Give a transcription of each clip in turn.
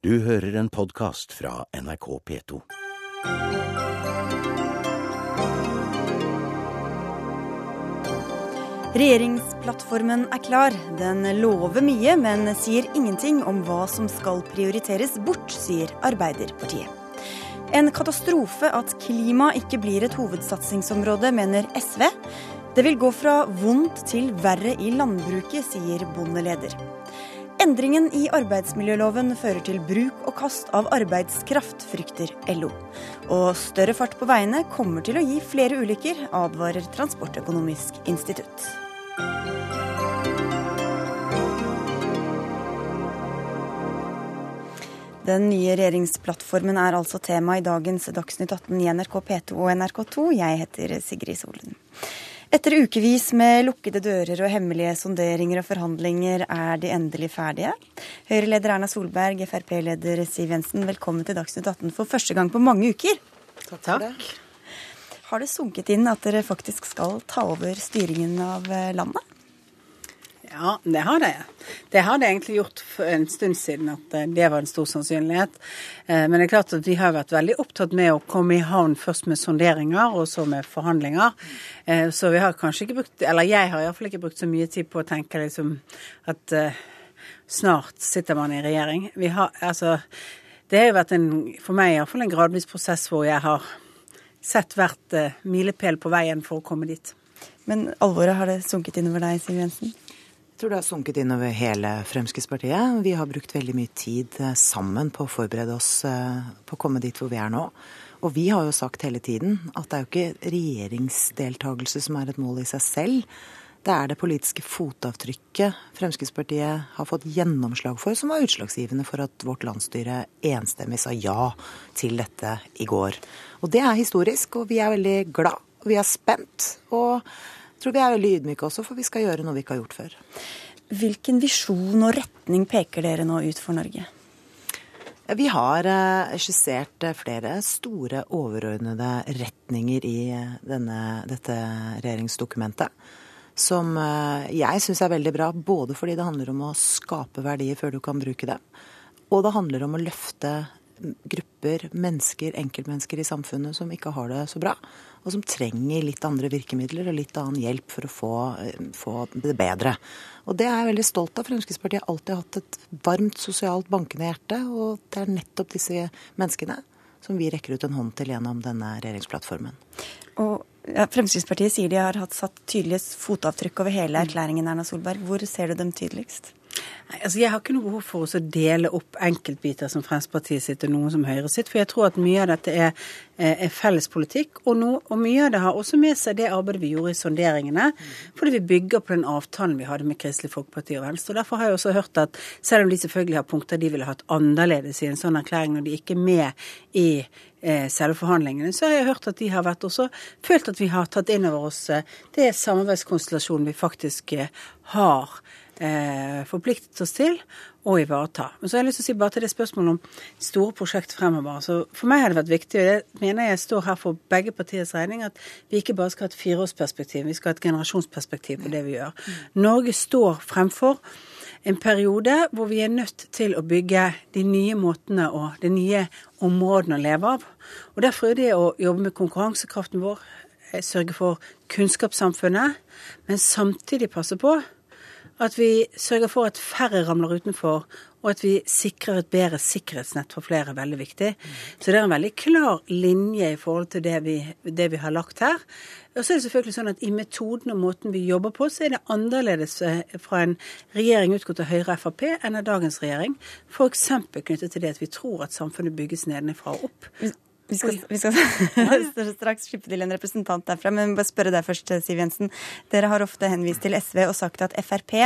Du hører en podkast fra NRK P2. Regjeringsplattformen er klar. Den lover mye, men sier ingenting om hva som skal prioriteres bort, sier Arbeiderpartiet. En katastrofe at klima ikke blir et hovedsatsingsområde, mener SV. Det vil gå fra vondt til verre i landbruket, sier bondeleder. Endringen i arbeidsmiljøloven fører til bruk og kast av arbeidskraft, frykter LO. Og større fart på veiene kommer til å gi flere ulykker, advarer Transportøkonomisk institutt. Den nye regjeringsplattformen er altså tema i dagens Dagsnytt 18 i NRK P2 og NRK2. Jeg heter Sigrid Solen. Etter ukevis med lukkede dører og hemmelige sonderinger og forhandlinger er de endelig ferdige. Høyre-leder Erna Solberg, Frp-leder Siv Jensen, velkommen til Dagsnytt 18 for første gang på mange uker. Takk Takk. Har det sunket inn at dere faktisk skal ta over styringen av landet? Ja, det har det. Det har det egentlig gjort for en stund siden at eh, det var en stor sannsynlighet. Eh, men det er klart at vi har vært veldig opptatt med å komme i havn først med sonderinger og så med forhandlinger. Eh, så vi har kanskje ikke brukt, eller jeg har iallfall ikke brukt så mye tid på å tenke liksom at snart sitter man i regjering. Vi har, altså, det har jo vært en, for meg iallfall en gradvis prosess hvor jeg har sett hvert milepæl på veien for å komme dit. Men alvoret, har det sunket innover deg, Siv Jensen? Tror det har sunket innover hele Fremskrittspartiet. Vi har brukt veldig mye tid eh, sammen på å forberede oss eh, på å komme dit hvor vi er nå. Og vi har jo sagt hele tiden at det er jo ikke regjeringsdeltakelse som er et mål i seg selv. Det er det politiske fotavtrykket Fremskrittspartiet har fått gjennomslag for, som var utslagsgivende for at vårt landsstyre enstemmig sa ja til dette i går. Og det er historisk, og vi er veldig glad, og vi er spent. og tror vi er veldig ydmyke også, for vi skal gjøre noe vi ikke har gjort før. Hvilken visjon og retning peker dere nå ut for Norge? Vi har eh, skissert eh, flere store overordnede retninger i eh, denne, dette regjeringsdokumentet. Som jeg syns er veldig bra, både fordi det handler om å skape verdier før du kan bruke det, og det handler om å løfte grupper, mennesker, enkeltmennesker i samfunnet som ikke har det så bra og som trenger litt andre virkemidler og litt annen hjelp for å få, eh, få det bedre. Og det er jeg veldig stolt av. Fremskrittspartiet har alltid hatt et varmt, sosialt bankende hjerte, og det er nettopp disse menneskene som vi rekker ut en hånd til gjennom denne regjeringsplattformen. Og ja, Fremskrittspartiet sier de har hatt satt tydelige fotavtrykk over hele erklæringen, Erna Solberg. Hvor ser du dem tydeligst? Altså Jeg har ikke noe behov for å dele opp enkeltbiter som Fremskrittspartiet sitt og noen som Høyre sitt. For jeg tror at mye av dette er, er fellespolitikk. Og, no, og, mye av det har også med seg det arbeidet vi gjorde i sonderingene. Fordi vi bygger på den avtalen vi hadde med Kristelig Folkeparti og Venstre. Og Derfor har jeg også hørt at selv om de selvfølgelig har punkter de ville hatt annerledes i en sånn erklæring når de ikke er med i eh, selve forhandlingene, så har jeg hørt at de har vært også følt at vi har tatt inn over oss eh, det samarbeidskonstellasjonen vi faktisk eh, har eh, forpliktet oss til å ivareta. Men så har jeg lyst til å si bare til det spørsmålet om store prosjekt fremover. Så for meg har det vært viktig, og det mener jeg står her for begge partiers regning, at vi ikke bare skal ha et fireårsperspektiv, vi skal ha et generasjonsperspektiv på det vi gjør. Norge står fremfor en periode hvor vi er nødt til å bygge de nye måtene og de nye områdene å leve av. Og Derfor er det å jobbe med konkurransekraften vår, sørge for kunnskapssamfunnet, men samtidig passe på at vi sørger for at færre ramler utenfor, og at vi sikrer et bedre sikkerhetsnett for flere, er veldig viktig. Så det er en veldig klar linje i forhold til det vi, det vi har lagt her. Og så er det selvfølgelig sånn at i metoden og måten vi jobber på, så er det annerledes eh, fra en regjering utgått av Høyre og Frp enn av dagens regjering. F.eks. knyttet til det at vi tror at samfunnet bygges nedenfra og opp. Vi skal, vi skal straks slippe til en representant derfra, men bare spørre deg først, Siv Jensen. Dere har ofte henvist til SV og sagt at Frp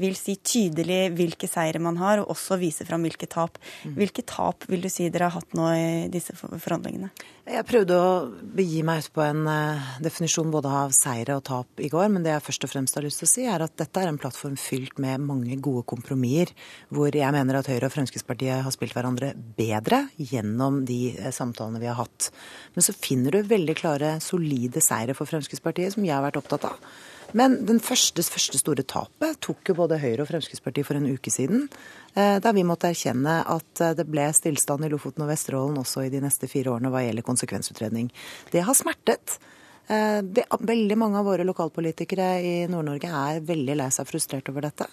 vil si tydelig hvilke seire man har, og også vise fram hvilke tap. Mm. Hvilke tap vil du si dere har hatt nå i disse forhandlingene? Jeg prøvde å begi meg ut på en uh, definisjon både av seire og tap i går, men det jeg først og fremst har lyst til å si, er at dette er en plattform fylt med mange gode kompromisser, hvor jeg mener at Høyre og Fremskrittspartiet har spilt hverandre bedre gjennom de uh, samtalene vi har hatt. Men så finner du veldig klare, solide seire for Fremskrittspartiet, som jeg har vært opptatt av. Men den første, første store tapet tok jo både Høyre og Fremskrittspartiet for en uke siden. Eh, da vi måtte erkjenne at eh, det ble stillstand i Lofoten og Vesterålen også i de neste fire årene hva gjelder konsekvensutredning. Det har smertet. Det, veldig mange av våre lokalpolitikere i Nord-Norge er veldig lei seg frustrert over dette.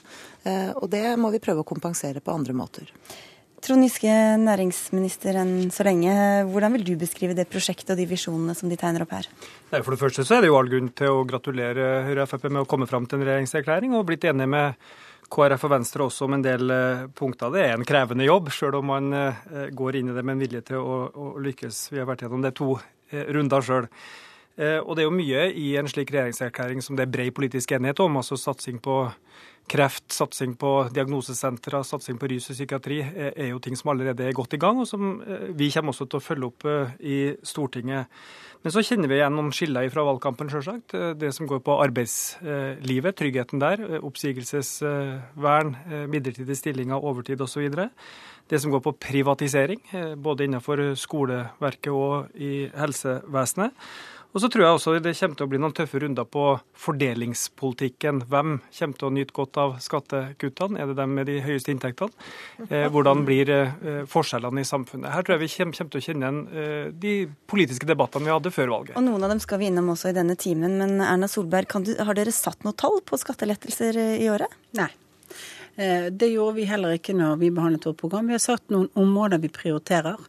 Og det må vi prøve å kompensere på andre måter. Trond Giske, næringsminister enn så lenge. Hvordan vil du beskrive det prosjektet og de visjonene som de tegner opp her? For det første så er det jo all grunn til å gratulere Høyre og Frp med å komme fram til en regjeringserklæring og blitt enige med KrF og Venstre også om en del eh, punkter. Det er en krevende jobb, sjøl om man eh, går inn i det med en vilje til å, å lykkes. Vi har vært gjennom det to eh, runder sjøl. Og det er jo mye i en slik regjeringserklæring som det er bred politisk enighet om. altså Satsing på kreft, satsing på diagnosesentre, satsing på rus og psykiatri er jo ting som allerede er godt i gang, og som vi kommer også til å følge opp i Stortinget. Men så kjenner vi igjen noen skiller fra valgkampen, selvsagt. Det som går på arbeidslivet, tryggheten der, oppsigelsesvern, midlertidige stillinger, overtid osv. Det som går på privatisering, både innenfor skoleverket og i helsevesenet. Og så tror jeg også det kommer til å bli noen tøffe runder på fordelingspolitikken. Hvem kommer til å nyte godt av skattekuttene? Er det dem med de høyeste inntektene? Eh, hvordan blir eh, forskjellene i samfunnet? Her tror jeg vi kommer, til å kjenne igjen eh, de politiske debattene vi hadde før valget. Og Noen av dem skal vi innom også i denne timen. Men Erna Solberg, du, har dere satt noe tall på skattelettelser i året? Nei. Eh, det gjorde vi heller ikke når vi behandlet vårt program. Vi har satt noen områder vi prioriterer,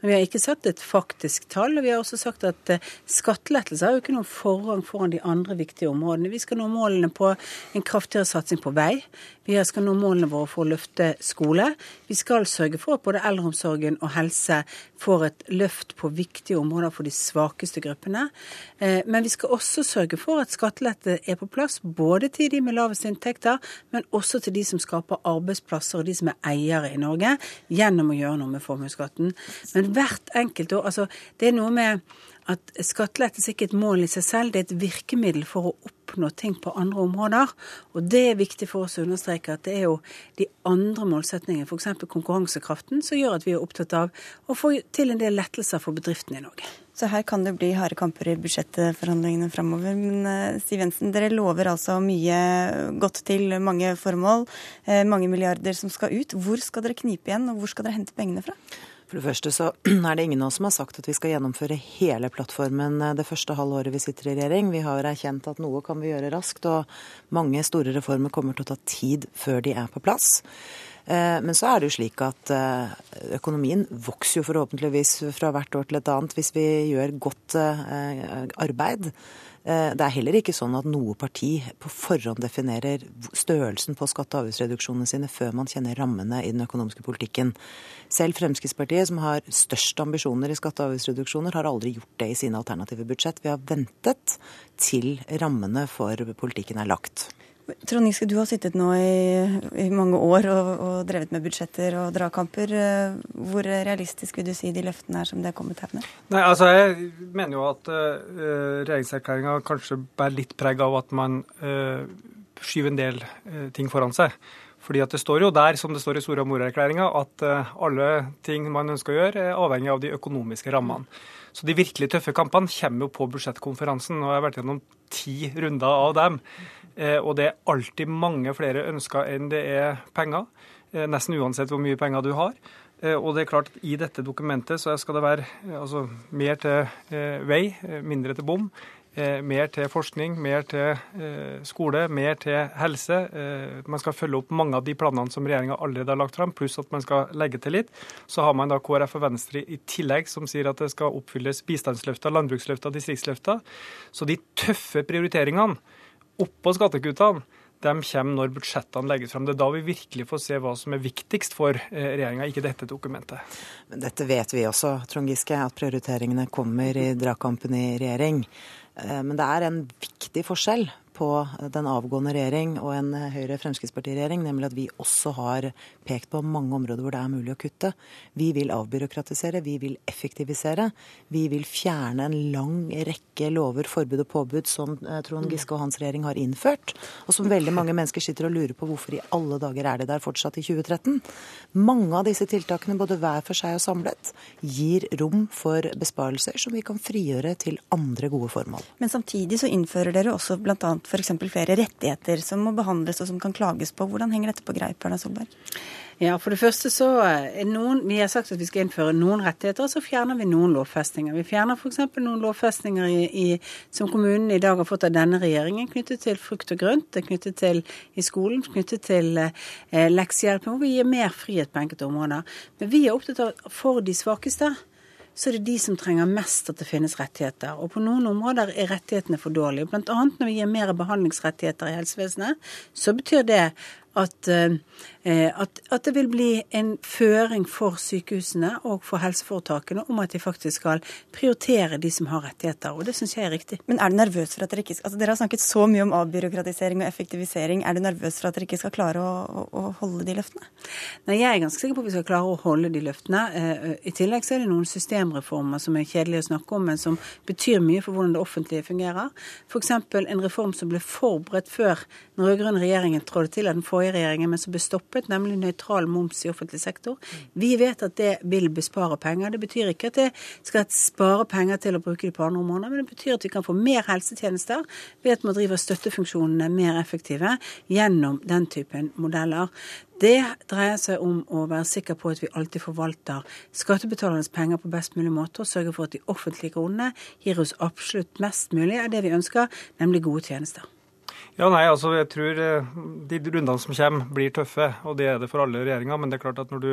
men vi har ikke satt et faktisk tall. Og vi har også sagt at eh, skattelettelser har jo ikke noen forrang foran de andre viktige områdene. Vi skal nå målene på en kraftigere satsing på vei. Vi skal nå målene våre for å løfte skole. Vi skal sørge for at både eldreomsorgen og helse får et løft på viktige områder for de svakeste gruppene. Eh, men vi skal også sørge for at skattelette er på plass, både til de med lavest inntekter, men også til de som skaper arbeidsplasser og de som er eiere i Norge, gjennom å gjøre noe med formuesskatten. Men hvert enkelt år Altså, det er noe med at skattelettelse ikke et mål i seg selv, det er et virkemiddel for å oppnå ting på andre områder. Og det er viktig for oss å understreke at det er jo de andre målsetningene, f.eks. konkurransekraften, som gjør at vi er opptatt av å få til en del lettelser for bedriftene i Norge. Så her kan det bli harde kamper i budsjettforhandlingene framover. Men uh, Siv Jensen, dere lover altså mye godt til mange formål. Uh, mange milliarder som skal ut. Hvor skal dere knipe igjen, og hvor skal dere hente pengene fra? For det første så er det ingen av oss som har sagt at vi skal gjennomføre hele plattformen eh, det første halvåret vi sitter i regjering. Vi har erkjent at noe kan vi gjøre raskt, og mange store reformer kommer til å ta tid før de er på plass. Eh, men så er det jo slik at eh, økonomien vokser jo forhåpentligvis fra hvert år til et annet hvis vi gjør godt arbeid. Eh, det er heller ikke sånn at noe parti på forhånd definerer størrelsen på skatte- og avgiftsreduksjonene sine før man kjenner rammene i den økonomiske politikken. Selv Fremskrittspartiet, som har størst ambisjoner i skatte- og avgiftsreduksjoner, har aldri gjort det i sine alternative budsjett. Vi har ventet til rammene for politikken er lagt. Trond Giske, du har sittet nå i, i mange år og, og, drevet med budsjetter og dragkamper. Hvor realistisk vil du si de løftene er som det er kommet her med? Nei, altså Jeg mener jo at uh, regjeringserklæringa kanskje bærer litt preg av at man uh, skyver en del uh, ting foran seg. Fordi at Det står jo der, som det står i Soria Moria-erklæringa, at uh, alle ting man ønsker å gjøre, er avhengig av de økonomiske rammene. Så de virkelig tøffe kampene kommer jo på budsjettkonferansen. og Jeg har vært gjennom ti runder av dem. Eh, og det er alltid mange flere ønsker enn det er penger. Eh, nesten uansett hvor mye penger du har. Eh, og det er klart, at I dette dokumentet så skal det være altså, mer til vei, mindre til bom. Mer til forskning, mer til skole, mer til helse. Man skal følge opp mange av de planene som regjeringa allerede har lagt fram, pluss at man skal legge til litt. Så har man da KrF og Venstre i tillegg som sier at det skal oppfylles bistandsløfter, landbruksløfter, distriktsløfter. Så de tøffe prioriteringene oppå skattekuttene, de kommer når budsjettene legges fram. Det er da vi virkelig får se hva som er viktigst for eh, regjeringa, ikke dette dokumentet. Men dette vet vi også, Trond Giske, at prioriteringene kommer i dragkampen i regjering. Eh, men det er en viktig forskjell på den avgående regjering og en Høyre-Fremskrittsparti-regjering, nemlig at vi også har pekt på mange områder hvor det er mulig å kutte. Vi vil avbyråkratisere, vi vil effektivisere. Vi vil fjerne en lang rekke lover, forbud og påbud som eh, Trond Giske og hans regjering har innført, og som veldig mange mennesker sitter og lurer på hvorfor i alle dager er de der fortsatt i 2013. Mange av disse tiltakene, både hver for seg og samlet, gir rom for besparelser som vi kan frigjøre til andre gode formål. Men samtidig så innfører dere også bl.a. f.eks. flere rettigheter som må behandles og som kan klages på. Hvordan henger dette på greip, Erna Solberg? Ja, for det første så er noen, Vi har sagt at vi skal innføre noen rettigheter, og så fjerner vi noen lovfestinger. Vi fjerner f.eks. noen lovfestinger i, i, som kommunene i dag har fått av denne regjeringen, knyttet til frukt og grønt, knyttet til i skolen, knyttet til eh, leksehjelp, hvor vi gir mer frihet på enkelte områder. Men vi er opptatt av for de svakeste så er det de som trenger mest at det finnes rettigheter. Og på noen områder er rettighetene for dårlige. Blant annet når vi gir mer behandlingsrettigheter i helsevesenet, så betyr det at, eh, at, at, det vil bli en føring for sykehusene og for helseforetakene om at de faktisk skal prioritere de som har rettigheter. Og det syns jeg er riktig. Men er du nervøs for at dere ikke skal altså Dere har snakket så mye om avbyråkratisering og effektivisering. Er du nervøs for at dere ikke skal klare å, å, å holde de løftene? Nei, jeg er ganske sikker på at vi skal klare å holde de løftene. Eh, I tillegg så er det noen systemreformer som er kjedelige å snakke om, men som betyr mye for hvordan det offentlige fungerer. F.eks. en reform som ble forberedt før den rød-grønne regjeringen trådte til av den forrige regjeringen, men som ble stoppet, nemlig nøytral moms i offentlig sektor. Vi vet at det vil bespare penger. Det betyr ikke at det skal spare penger til å bruke det på andre områder, men det betyr at vi kan få mer helsetjenester ved at man driver støttefunksjonene mer effektive gjennom den typen modeller. Det dreier seg om å være sikker på at vi alltid forvalter skattebetalernes penger på best mulig måte, og sørger for at de offentlige kronene gir oss absolutt mest mulig av det vi ønsker, nemlig gode tjenester. Ja, nei, altså jeg tror eh, de rundene som kommer blir tøffe, og det er det for alle regjeringer. Men det er klart at når du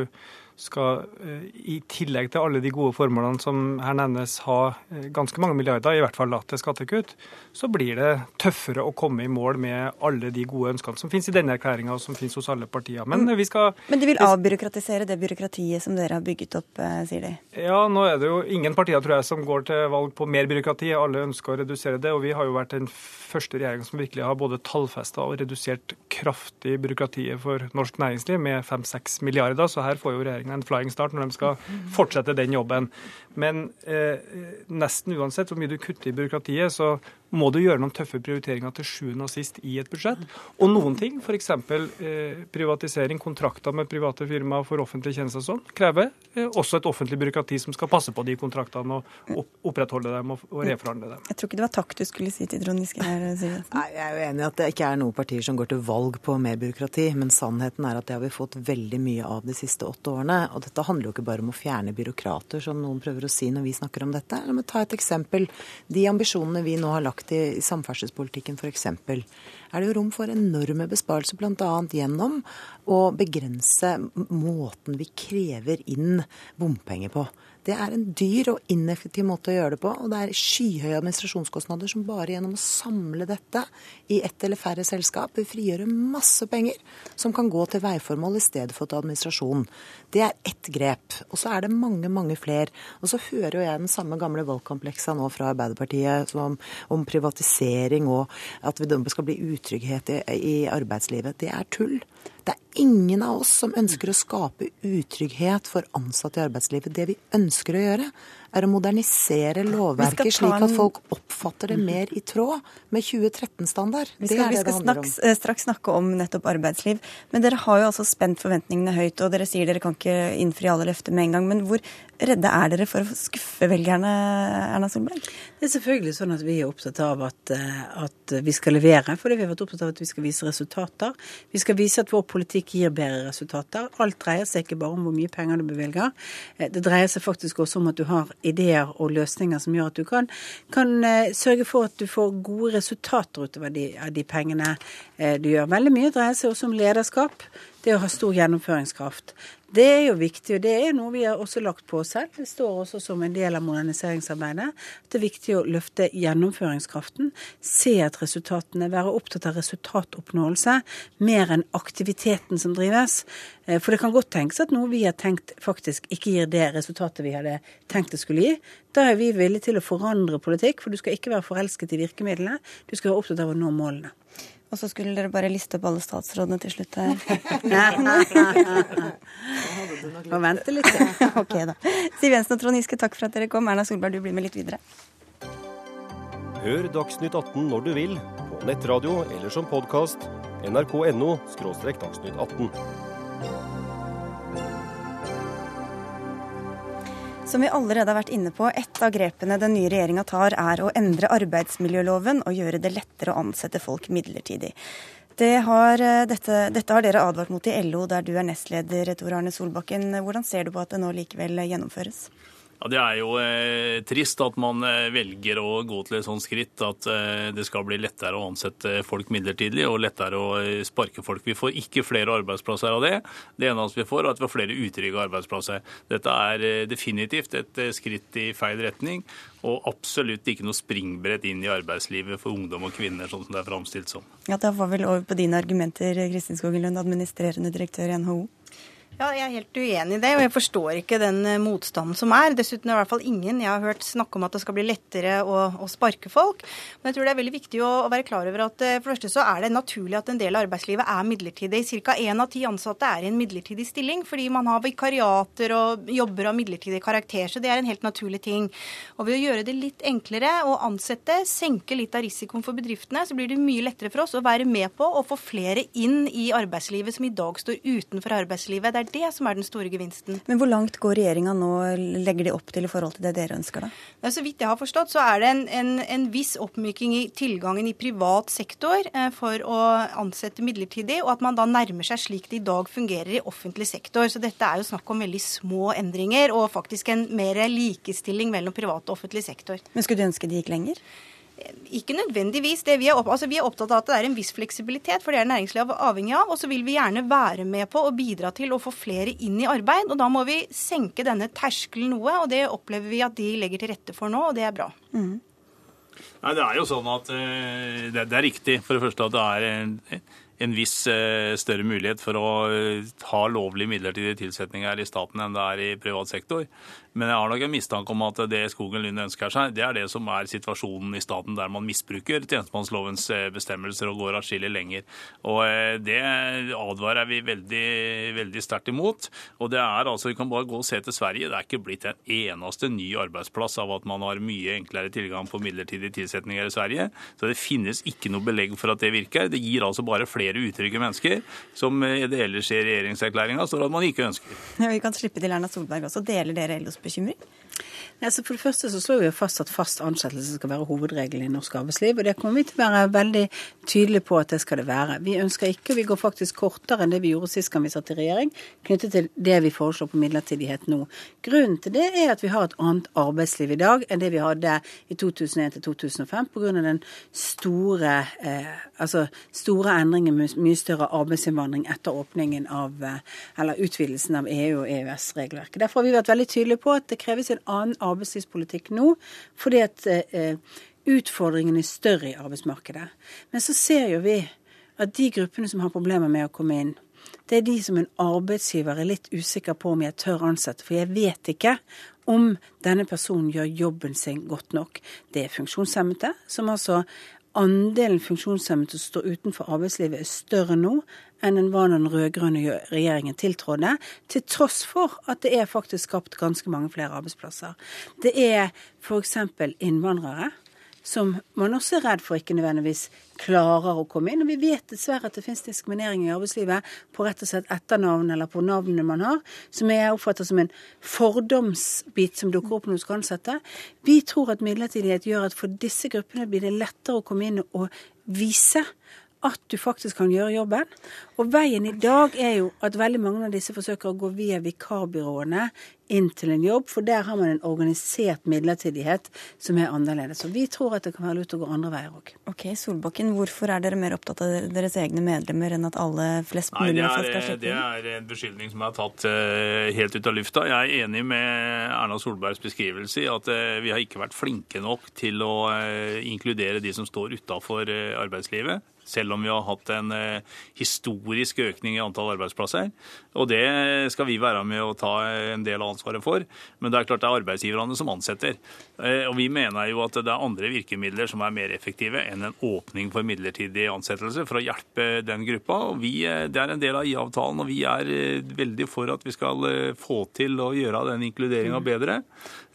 skal eh, i tillegg til alle de gode formålene som her nevnes, ha eh, ganske mange milliarder, i hvert fall til skattekutt, så blir det tøffere å komme i mål med alle de gode ønskene som finnes i denne erklæringa og som finnes hos alle partier. Men vi skal Men de vil avbyråkratisere det byråkratiet som dere har bygget opp, eh, sier de? Ja, nå er det jo ingen partier, tror jeg, som går til valg på mer byråkrati. Alle ønsker å redusere det, og vi har jo vært den første regjeringa som virkelig har både tallfesta og redusert kraftig byråkratiet for norsk næringsliv med 5-6 milliarder, så her får jo regjeringa en flying start når de skal fortsette den jobben. Men eh, nesten uansett hvor mye du kutter i byråkratiet, så må du gjøre noen tøffe prioriteringer til sjuende og sist i et budsjett. Og noen ting, f.eks. Eh, privatisering, kontrakter med private firmaer for offentlige tjenester og sånn, krever eh, også et offentlig byråkrati som skal passe på de kontraktene og opprettholde dem og, og reforhandle dem. Jeg tror ikke det var takk du skulle si til Trond Giske her, Nei, Jeg er jo enig i at det ikke er noen partier som går til valg på mer byråkrati, men sannheten er at det har vi fått veldig mye av de siste åtte årene. Og dette handler jo ikke bare om å fjerne byråkrater, som noen prøver å si når vi snakker om dette. La meg ta et eksempel. De ambisjonene vi nå har lagt i, i samferdselspolitikken f.eks., er det jo rom for enorme besparelser, bl.a. gjennom å begrense måten vi krever inn bompenger på. Det er en dyr og ineffektiv måte å gjøre det på, og det er skyhøye administrasjonskostnader som bare gjennom å samle dette i ett eller færre selskap vil frigjøre masse penger som kan gå til veiformål i stedet for til administrasjon. Det er ett grep. Og så er det mange, mange flere. Og så hører jo jeg den samme gamle valgkompleksa nå fra Arbeiderpartiet om, om, privatisering og at det skal bli utrygghet i, i arbeidslivet. Det er tull. Det er ingen av oss som ønsker å skape utrygghet for ansatte i arbeidslivet. Det vi ønsker å gjøre, er å modernisere lovverket slik at folk oppfatter det mer i tråd med 2013-standard. Vi skal, vi skal snaks, eh, straks snakke om nettopp arbeidsliv. Men dere har jo altså spent forventningene høyt, og dere sier dere kan ikke innfri alle løfter med en gang. Men hvor redde er dere for å skuffe velgerne, Erna Solberg? Det er selvfølgelig sånn at vi er opptatt av at, eh, at vi skal levere, fordi vi har vært opptatt av at vi skal vise resultater. Vi skal vise at vår politikk gir bedre resultater. Alt dreier seg ikke bare om hvor mye penger du bevilger. Eh, det dreier seg faktisk også om at du har ideer og løsninger som gjør at du kan, kan uh, sørge for at du får gode resultater utover de, av de pengene uh, du gjør. Veldig mye dreier seg også om lederskap. Det å ha stor gjennomføringskraft. Det er jo viktig, og det er noe vi har også lagt på oss selv. Det står også som en del av moderniseringsarbeidet. Det er viktig å løfte gjennomføringskraften, se at resultatene, være opptatt av resultatoppnåelse mer enn aktiviteten som drives. Eh, for det kan godt tenkes at noe vi har tenkt faktisk ikke gir det resultatet vi hadde tenkt det skulle gi. Da er vi villige til å forandre politikk, for du skal ikke være forelsket i virkemidlene. Du skal være opptatt av å nå målene. Og så skulle dere bare liste opp alle statsrådene til slutt her. Må vente litt. ok, da. Siv Jensen og Trond Giske, takk for at dere kom. Erna Solberg, du blir med litt videre. Hør Dagsnytt 18 når du vil, på nettradio eller som podkast. nrk.no – dagsnytt 18. Som vi allerede har vært inne på, et av grepene den nye regjeringa tar, er å endre arbeidsmiljøloven og gjøre det lettere å ansette folk midlertidig. Det har, eh, dette, dette, har dere advart mot i LO, der du er nestleder, Tor Arne Solbakken. Hvordan ser du på at det nå likevel gjennomføres? Ja, Det er jo eh, trist at man eh, velger å gå til et sånt skritt at eh, det skal bli lettere å ansette folk midlertidig og lettere å eh, sparke folk. Vi får ikke flere arbeidsplasser av det. Det eneste vi får, er at vi får flere utrygge arbeidsplasser. Dette er eh, definitivt et eh, skritt i feil retning, og absolutt ikke noe springbrett inn i arbeidslivet for ungdom og kvinner, sånn som det er framstilt som. Ja, Da var vel over på dine argumenter, Kristin Skogen Lund, administrerende direktør i NHO. Ja, Jeg er helt uenig i det, og jeg forstår ikke den eh, motstanden som er. Dessuten er det i hvert fall ingen jeg har hørt snakke om at det skal bli lettere å, å sparke folk. Men jeg tror det er veldig viktig å, å være klar over at eh, for det første så er det naturlig at en del av arbeidslivet er midlertidig. Ca. én av ti ansatte er i en midlertidig stilling fordi man har vikariater og jobber av midlertidig karakter. Så det er en helt naturlig ting. Og ved å gjøre det litt enklere å ansette, senke litt av risikoen for bedriftene, så blir det mye lettere for oss å være med på å få flere inn i arbeidslivet som i dag står utenfor arbeidslivet. Det er det som er den store gevinsten. Men hvor langt går regjeringa nå, legger de opp til i forhold til det dere ønsker, da? Så vidt jeg har forstått, så er det en, en, en viss oppmyking i tilgangen i privat sektor eh, for å ansette midlertidig, og at man da nærmer seg slik det i dag fungerer i offentlig sektor. Så dette er jo snakk om veldig små endringer, og faktisk en mer likestilling mellom privat og offentlig sektor. Men skulle du ønske de gikk lenger? Ikke nødvendigvis. det. Vi er, opp, altså vi er, opptatt av at det er en viss fleksibilitet, for det er næringslivet avhengig av. Og så vil vi gjerne være med på å bidra til å få flere inn i arbeid. Og da må vi senke denne terskelen noe, og det opplever vi at de legger til rette for nå, og det er bra. Mm. Nei, Det er jo sånn at uh, det, det, er riktig for det første at det er en, viss uh, større mulighet for å uh, ha lovlige midlertidige tilsetninger i staten enn det er i privat sektor. Men jeg har nok en mistanke om at det Skogen Lund ønsker seg, det er det som er situasjonen i staten der man misbruker tjenestemannslovens eh, bestemmelser og går atskillig lenger. Og eh, Det advarer vi veldig, veldig sterkt imot. Og det er altså, Vi kan bare gå og se til Sverige. Det er ikke blitt en eneste ny arbeidsplass av at man har mye enklere tilgang på midlertidige tilsetninger i Sverige. Så det finnes ikke noe belegg for at det virker. Det gir altså bare flere utrygge mennesker, som eh, det ellers i regjeringserklæringa står at man ikke ønsker. Ja, vi kan slippe til Erna Solberg også. Deler dere LOs bekymring? Altså for det første så slår vi jo fast at fast ansettelse skal være hovedregelen i norsk arbeidsliv. Og det kommer vi til å være veldig tydelige på at det skal det være. Vi ønsker ikke, og vi går faktisk kortere enn det vi gjorde sist gang vi satt i regjering, knyttet til det vi foreslår på midlertidighet nå. Grunnen til det er at vi har et annet arbeidsliv i dag enn det vi hadde i 2001 til 2005 pga. den store, eh, altså store endringen med mye større arbeidsinnvandring etter åpningen av, eh, eller utvidelsen av EU- og EØS-regelverket. Derfor har vi vært veldig tydelige på at det kreves en annen arbeidslivspolitikk nå, fordi at eh, utfordringene er større i arbeidsmarkedet. Men så ser jo vi at de gruppene som har problemer med å komme inn, det er de som en arbeidsgiver er litt usikker på om jeg tør ansette. For jeg vet ikke om denne personen gjør jobben sin godt nok. Det er funksjonshemmede, som altså andelen funksjonshemmede som står utenfor arbeidslivet, er større nå enn den var når den rød-grønne regjeringen tiltrådte, til tross for at det er faktisk skapt ganske mange flere arbeidsplasser. Det er f.eks. innvandrere som man også er redd for ikke nødvendigvis klarer å komme inn. Og vi vet dessverre at det finnes diskriminering i arbeidslivet på rett og slett etternavn eller på navnene man har, som jeg oppfatter som en fordomsbit som dukker opp når du skal ansette. Vi tror at midlertidighet gjør at for disse gruppene blir det lettere å komme inn og vise at du faktisk kan gjøre jobben. Og veien i dag er jo at veldig mange av disse forsøker å gå via vikarbyråene inn til en jobb, for der har man en organisert midlertidighet som er annerledes. Og vi tror at det kan være lurt å gå andre veier òg. Ok, Solbakken, hvorfor er dere mer opptatt av deres egne medlemmer enn at alle flest mulig Nei, skal det, er, det er en beskyldning som er tatt eh, helt ut av lufta. Jeg er enig med Erna Solbergs beskrivelse i at eh, vi har ikke vært flinke nok til å eh, inkludere de som står utafor arbeidslivet. Selv om vi har hatt en eh, historisk økning i antall arbeidsplasser. Og det skal vi være med å ta en del av ansvaret for. Men det er klart det er arbeidsgiverne som ansetter. Eh, og vi mener jo at det er andre virkemidler som er mer effektive enn en åpning for midlertidig ansettelse for å hjelpe den gruppa. Og vi, eh, det er en del av IA-avtalen, og vi er veldig for at vi skal få til å gjøre den inkluderinga bedre.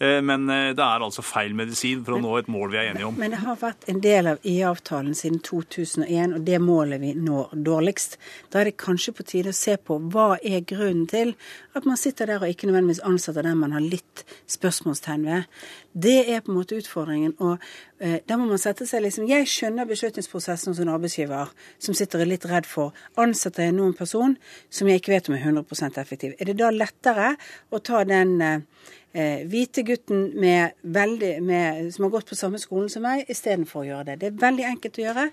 Men det er altså feil medisin for å nå et mål vi er enige om. Men det har vært en del av IA-avtalen siden 2001, og det målet vi når dårligst. Da er det kanskje på tide å se på hva er grunnen til at man sitter der og ikke nødvendigvis ansetter den man har litt spørsmålstegn ved. Det er på en måte utfordringen. og eh, da må man sette seg liksom, Jeg skjønner beslutningsprosessen hos en arbeidsgiver som sitter litt redd for ansetter jeg noen person som jeg ikke vet om er 100% effektiv. Er det da lettere å ta den eh, eh, hvite gutten med veldig, med, som har gått på samme skolen som meg, istedenfor å gjøre det. Det er veldig enkelt å gjøre.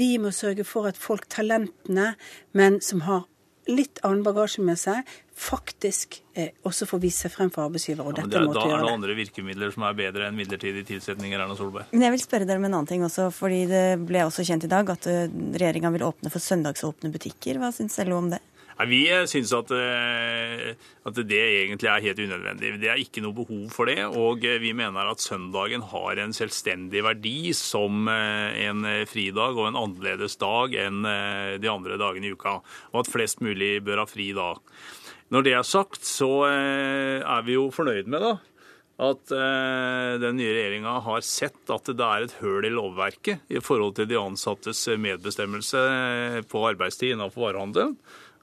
Vi må sørge for at folk, talentene, men som har litt annen bagasje med seg, faktisk eh, også får vise seg frem for arbeidsgiver. og ja, dette det, måtte Da er gjøre det det. andre virkemidler som er bedre enn midlertidige tilsetninger, Erna Solberg. Men jeg vil spørre dere om en annen ting også, fordi det ble også kjent i dag at eh, regjeringa vil åpne for søndagsåpne butikker. Hva syns LO om det? Nei, Vi syns at, eh, at det egentlig er helt unødvendig. Det er ikke noe behov for det. Og vi mener at søndagen har en selvstendig verdi som eh, en fridag og en annerledes dag enn eh, de andre dagene i uka. Og at flest mulig bør ha fri da. Når det er sagt, så er vi jo fornøyd med da, at den nye regjeringa har sett at det er et høl i lovverket i forhold til de ansattes medbestemmelse på arbeidstid innenfor varehandelen.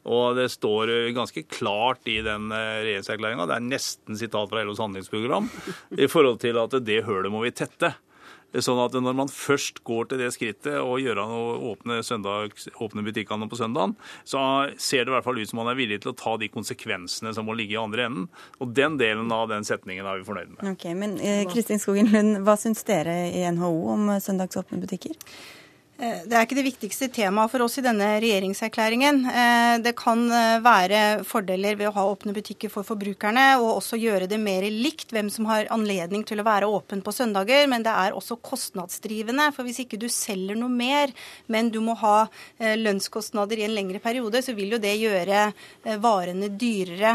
Og det står ganske klart i den regjeringserklæringa, det er nesten sitat fra LOs handlingsprogram, i forhold til at det hølet må vi tette. Sånn at når man først går til det skrittet og gjør noe, åpne, søndag, åpne butikkene på søndagen, så ser det i hvert fall ut som man er villig til å ta de konsekvensene som må ligge i andre enden. Og den delen av den setningen er vi fornøyd med. Ok, men eh, Kristin Skogen Lund, hva syns dere i NHO om søndagsåpne butikker? Eh, det er ikke det viktigste temaet for oss i denne regjeringserklæringen. Eh, det kan eh, være fordeler ved å ha åpne butikker for forbrukerne, og også gjøre det mer likt hvem som har anledning til å være åpen på søndager. Men det er også kostnadsdrivende. For hvis ikke du selger noe mer, men du må ha lønnskostnader i en lengre periode, så vil jo det gjøre varene dyrere.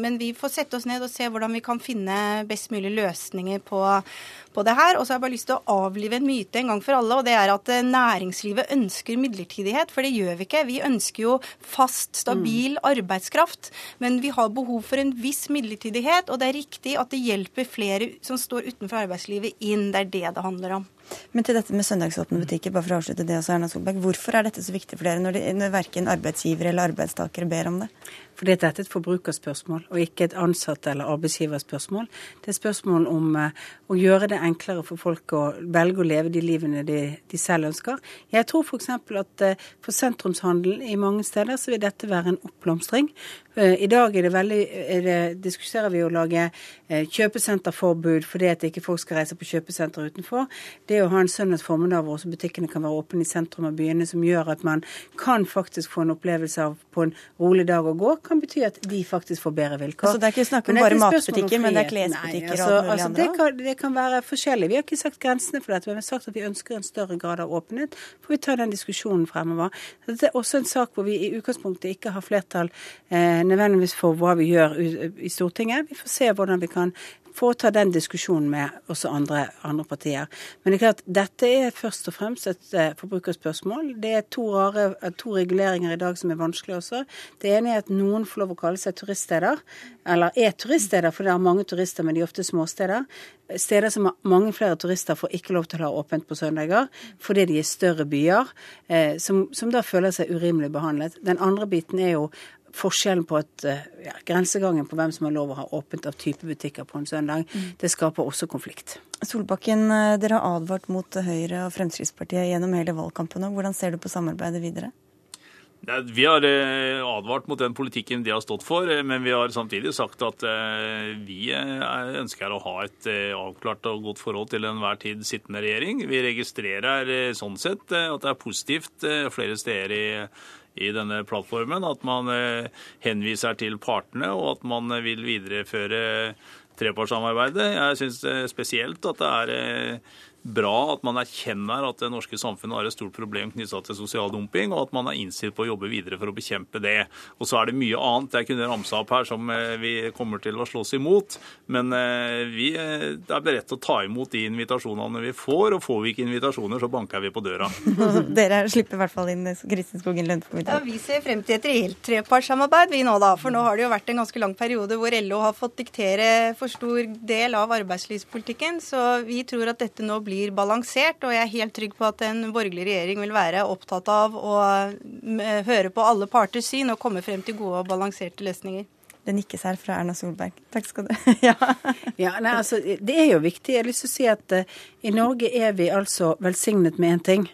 Men vi får sette oss ned og se hvordan vi kan finne best mulig løsninger på, på det her. Og så har jeg bare lyst til å avlive en myte en gang for alle, og det er at næringslivet ønsker midlertidighet. For det gjør vi ikke. Vi ønsker jo fast, stabil arbeidskraft. Men vi har behov for en viss midlertidighet, og det er riktig at det hjelper flere som står utenfor arbeidslivet inn. Det er det det handler om. Men til dette med søndagsåpne butikker, bare for å avslutte det også, Erna Solberg. Hvorfor er dette så viktig for dere når, de, når verken arbeidsgivere eller arbeidstakere ber om det? Fordi dette er et forbrukerspørsmål, og ikke et ansatte- eller arbeidsgiverspørsmål. Det er spørsmål om uh, å gjøre det enklere for folk å velge å leve de livene de, de selv ønsker. Jeg tror f.eks. at uh, for sentrumshandelen i mange steder så vil dette være en oppblomstring. Uh, I dag er det veldig, er det, diskuterer vi å lage kjøpesenterforbud fordi at ikke folk skal reise på kjøpesenter utenfor. Det å ha en søndags formiddag hvor også butikkene kan være åpne i sentrum av byene, som gjør at man kan faktisk få en opplevelse av på en rolig dag å gå, kan bety at de faktisk får bedre vilkår. Så det er ikke snakk om bare det er matbutikker, men det er klesbutikker Nei, altså, og alle altså, andre det kan, det kan være forskjellig. Vi har ikke sagt grensene for dette, men vi har sagt at vi ønsker en større grad av åpenhet. Får vi ta den diskusjonen fremover. Dette er også en sak hvor vi i utgangspunktet ikke har flertall eh, nødvendigvis for hva vi gjør i Stortinget. Vi får se hvordan vi kan få ta den diskusjonen med også andre, andre partier. Men det er klart, dette er først og fremst et eh, forbrukerspørsmål. Det er to, rare, eh, to reguleringer i dag som er vanskelig også. Det ene er at noen får lov å kalle seg turiststeder, eller er turiststeder, for det er mange turister, men de er ofte småsteder. Steder som mange flere turister får ikke lov til å ha åpent på søndager fordi de er større byer, eh, som, som da føler seg urimelig behandlet. Den andre biten er jo forskjellen på at eh, ja, grensegangen på hvem som har lov å ha åpent av type butikker på en søndag, det skaper også konflikt. Solbakken, eh, dere har advart mot Høyre og Fremskrittspartiet gjennom hele valgkampen. Hvordan ser du på samarbeidet videre? Ja, Vi har eh, advart mot den politikken de har stått for, eh, men vi har samtidig sagt at eh, vi ønsker å ha et avklart og godt forhold til enhver tid sittende regjering. Vi registrerer sånn sett at det er positivt flere steder i, i denne plattformen at man henviser til partene, og at man vil videreføre trepartssamarbeidet. Jeg syns spesielt at det er bra at man erkjenner at det norske samfunnet har et stort problem knyttet til sosial dumping, og at man er innstilt på å jobbe videre for å bekjempe det. Og så er det mye annet jeg kunne ramsa opp her som eh, vi kommer til å slåss imot. Men eh, vi eh, er beredt til å ta imot de invitasjonene vi får, og får vi ikke invitasjoner, så banker vi på døra. dere slipper i hvert fall inn Kristin Skogen Lund på Ja, Vi ser frem til et reelt trepartssamarbeid vi nå da. For nå har det jo vært en ganske lang periode hvor LO har fått diktere for stor del av arbeidslivspolitikken. Så vi tror at dette nå blir balansert, og jeg er helt trygg på at en borgerlig regjering vil være opptatt av å mm, høre på alle parters syn og komme frem til gode og balanserte løsninger. Det nikkes her fra Erna Solberg. Takk skal du ja. Ja, nei, altså, Det er jo viktig. Jeg har lyst til å si at uh, i Norge er vi altså velsignet med én ting.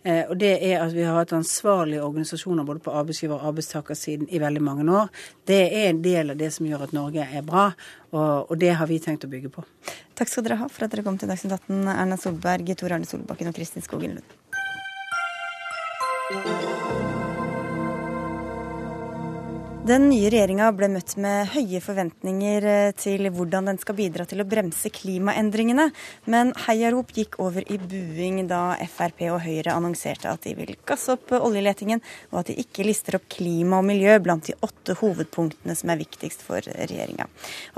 Uh, og det er at vi har hatt ansvarlige organisasjoner både på arbeidsgiver- og arbeidstakersiden i veldig mange år. Det er en del av det som gjør at Norge er bra, og det har vi tenkt å bygge på. Takk skal dere ha for at dere kom til Dagsnytt 18, Erna Solberg, Tor Arne Solbakken og Kristin Skogen Lund. Den nye regjeringa ble møtt med høye forventninger eh, til hvordan den skal bidra til å bremse klimaendringene, men heiarop gikk over i buing da Frp og Høyre annonserte at de vil gasse opp oljeletingen, og at de ikke lister opp klima og miljø blant de åtte hovedpunktene som er viktigst for regjeringa.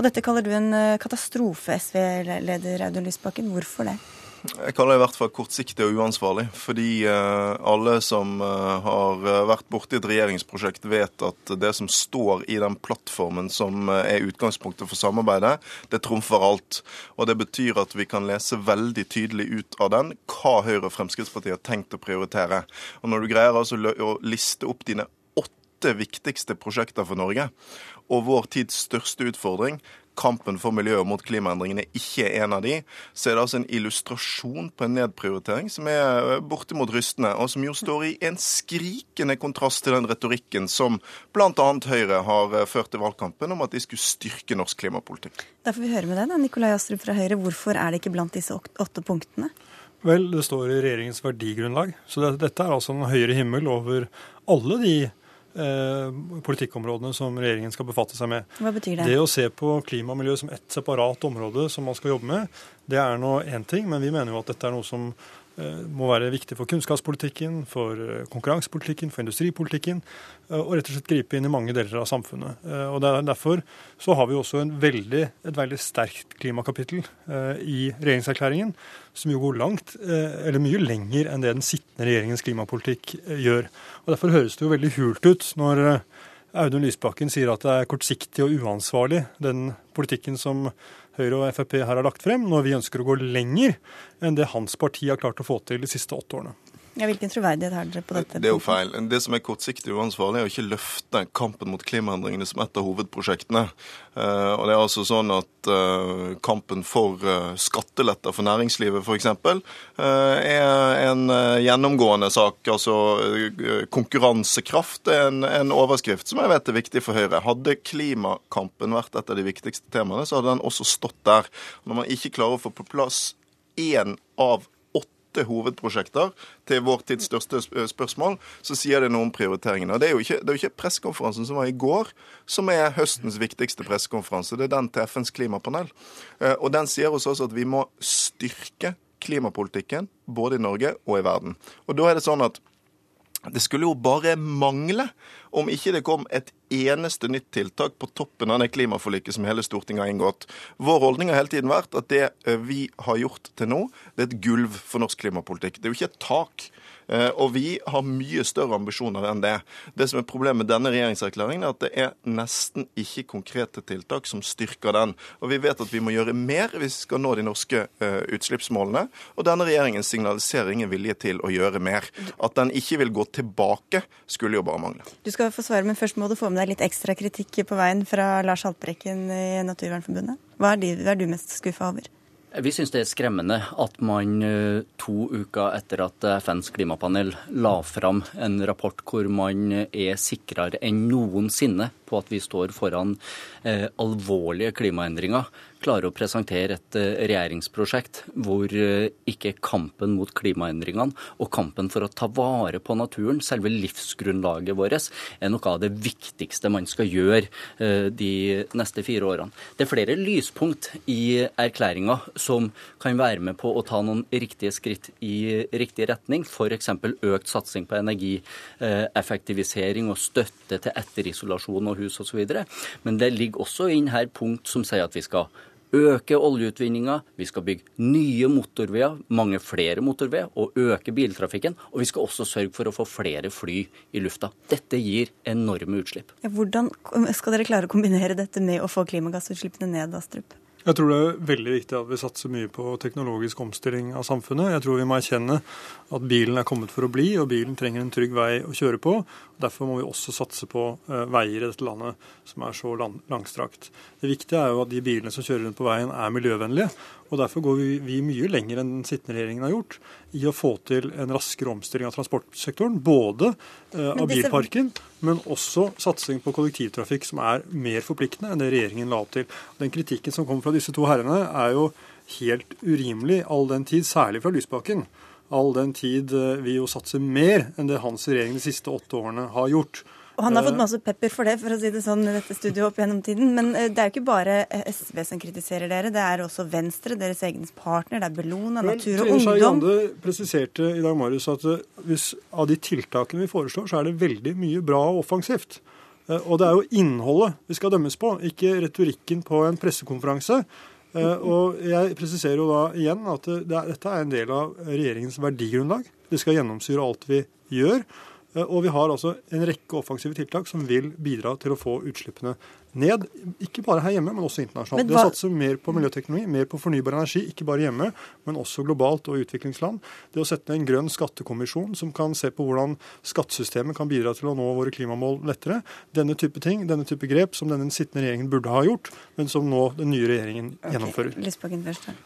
Dette kaller du en eh, katastrofe, SV-leder Audun Lysbakken. Hvorfor det? Jeg kaller det i hvert fall kortsiktig og uansvarlig. Fordi uh, alle som uh, har vært borti et regjeringsprosjekt, vet at det som står i den plattformen som er utgangspunktet for samarbeidet, det trumfer alt. Og det betyr at vi kan lese veldig tydelig ut av den hva Høyre og Fremskrittspartiet har tenkt å prioritere. Og når du greier altså å liste opp dine åtte viktigste prosjekter for Norge, og vår tids største utfordring, kampen for miljøet mot klimaendringene ikke er en av de, så er det altså en illustrasjon på en nedprioritering som er bortimot rystende, og som jo står i en skrikende kontrast til den retorikken som bl.a. Høyre har ført i valgkampen om at de skulle styrke norsk klimapolitikk. Da får vi høre med deg, da, Nikolai Astrup fra Høyre. Hvorfor er det ikke blant disse åtte punktene? Vel, det står i regjeringens verdigrunnlag. Så dette er altså en høyere himmel over alle de Eh, politikkområdene som regjeringen skal befatte seg med. Hva betyr det? Det å se på klima og miljø som ett separat område som man skal jobbe med, det er nå én ting, men vi mener jo at dette er noe som eh, må være viktig for kunnskapspolitikken, for eh, konkurransepolitikken, for industripolitikken, og rett og slett gripe inn i mange deler av samfunnet. Og Derfor så har vi også veldig, et veldig sterkt klimakapittel i regjeringserklæringen, som jo går langt, eller mye lenger enn det den sittende regjeringens klimapolitikk gjør. Og Derfor høres det jo veldig hult ut når Audun Lysbakken sier at det er kortsiktig og uansvarlig, den politikken som Høyre og Frp her har lagt frem, når vi ønsker å gå lenger enn det hans parti har klart å få til de siste åtte årene. Ja, hvilken troverdighet har dere på dette? Det er jo feil. Det som er kortsiktig uansvarlig, er å ikke løfte kampen mot klimaendringene som et av hovedprosjektene. Uh, og det er altså sånn at uh, kampen for uh, skatteletter for næringslivet f.eks. er en gjennomgående sak. Altså konkurransekraft er en, en, overskrift som jeg vet er viktig for Høyre. Hadde klimakampen vært et av de viktigste temaene, så hadde den også stått der. Når man ikke klarer å få på plass én av åtte hovedprosjekter til vår tids største spørsmål, så sier det noe om prioriteringene. Det er jo ikke, det er jo ikke pressekonferansen som var i går, som er høstens viktigste pressekonferanse. Det er den til FNs klimapanel. Og den sier oss også at vi må styrke klimapolitikken både i Norge og i verden. Og da er det sånn at det skulle jo bare mangle om ikke det kom et eneste nytt tiltak på toppen av det klimaforliket som hele Stortinget har inngått. Vår holdning har hele tiden vært at det vi har gjort til nå, det er et gulv for norsk klimapolitikk. Det er jo ikke et tak. Eh, og vi har mye større ambisjoner enn det. Det som er problemet med denne regjeringserklæringen, er at det er nesten ikke konkrete tiltak som styrker den. Og vi vet at vi må gjøre mer hvis vi skal nå de norske uh, utslippsmålene. Og denne regjeringen signaliserer ingen vilje til å gjøre mer. At den ikke vil gå tilbake, skulle jo bare mangle. Du skal få svare, men først må du få med deg litt ekstra kritikk på veien fra Lars Haltbrekken i Naturvernforbundet. Hva er, de, hva er du mest skuffa over? Vi syns det er skremmende at man eh, to uker etter at FNs klimapanel la fram en rapport hvor man er sikrere enn noensinne på at vi står foran eh, alvorlige klimaendringer, klarer å presentere et eh, regjeringsprosjekt hvor eh, ikke kampen mot klimaendringene og kampen for å ta vare på naturen, selve livsgrunnlaget vårt, er noe av det viktigste man skal gjøre eh, de neste fire årene. Det er flere lyspunkt i erklæringa som kan være med på å ta noen riktige skritt i riktig retning, f.eks. økt satsing på energieffektivisering og støtte til etterisolasjon og hus osv. Men det ligger også inn her punkt som sier at vi skal øke oljeutvinninga, vi skal bygge nye motorveier, mange flere motorveier, og øke biltrafikken. Og vi skal også sørge for å få flere fly i lufta. Dette gir enorme utslipp. Hvordan skal dere klare å kombinere dette med å få klimagassutslippene ned, Astrup? Jeg tror det er veldig viktig at vi satser mye på teknologisk omstilling av samfunnet. Jeg tror vi må erkjenne at bilen er kommet for å bli, og bilen trenger en trygg vei å kjøre på. Derfor må vi også satse på uh, veier i dette landet som er så langstrakt. Det viktige er jo at de bilene som kjører rundt på veien er miljøvennlige. Og Derfor går vi, vi mye lenger enn den sittende regjeringen har gjort i å få til en raskere omstilling av transportsektoren. Både eh, av bilparken, men også satsing på kollektivtrafikk som er mer forpliktende enn det regjeringen la opp til. Den kritikken som kommer fra disse to herrene er jo helt urimelig, all den tid, særlig fra Lysbakken. All den tid eh, vi jo satser mer enn det hans regjering de siste åtte årene har gjort. Og han har fått eh, masse pepper for det, for å si det sånn, i dette studioet opp gjennom tiden. Men eh, det er jo ikke bare eh, SV som kritiserer dere, det er også Venstre, deres egen partner, det er Bellona, Natur og Ungdom. Skei Grande presiserte i dag Marius, at hvis av de tiltakene vi foreslår, så er det veldig mye bra og offensivt. Og det er jo innholdet vi skal dømmes på, ikke retorikken på en pressekonferanse. Og jeg presiserer jo da igjen at dette er en del av regjeringens verdigrunnlag. Det skal gjennomsyre alt vi gjør. Eh, og vi har altså en rekke offensive tiltak som vil bidra til å få utslippene ned. Ikke bare her hjemme, men også internasjonalt. Det å satse mer på miljøteknologi, mer på fornybar energi, ikke bare hjemme, men også globalt og utviklingsland. Det å sette ned en grønn skattekommisjon som kan se på hvordan skattesystemet kan bidra til å nå våre klimamål lettere. Denne type ting, denne type grep som denne sittende regjeringen burde ha gjort, men som nå den nye regjeringen okay. gjennomfører.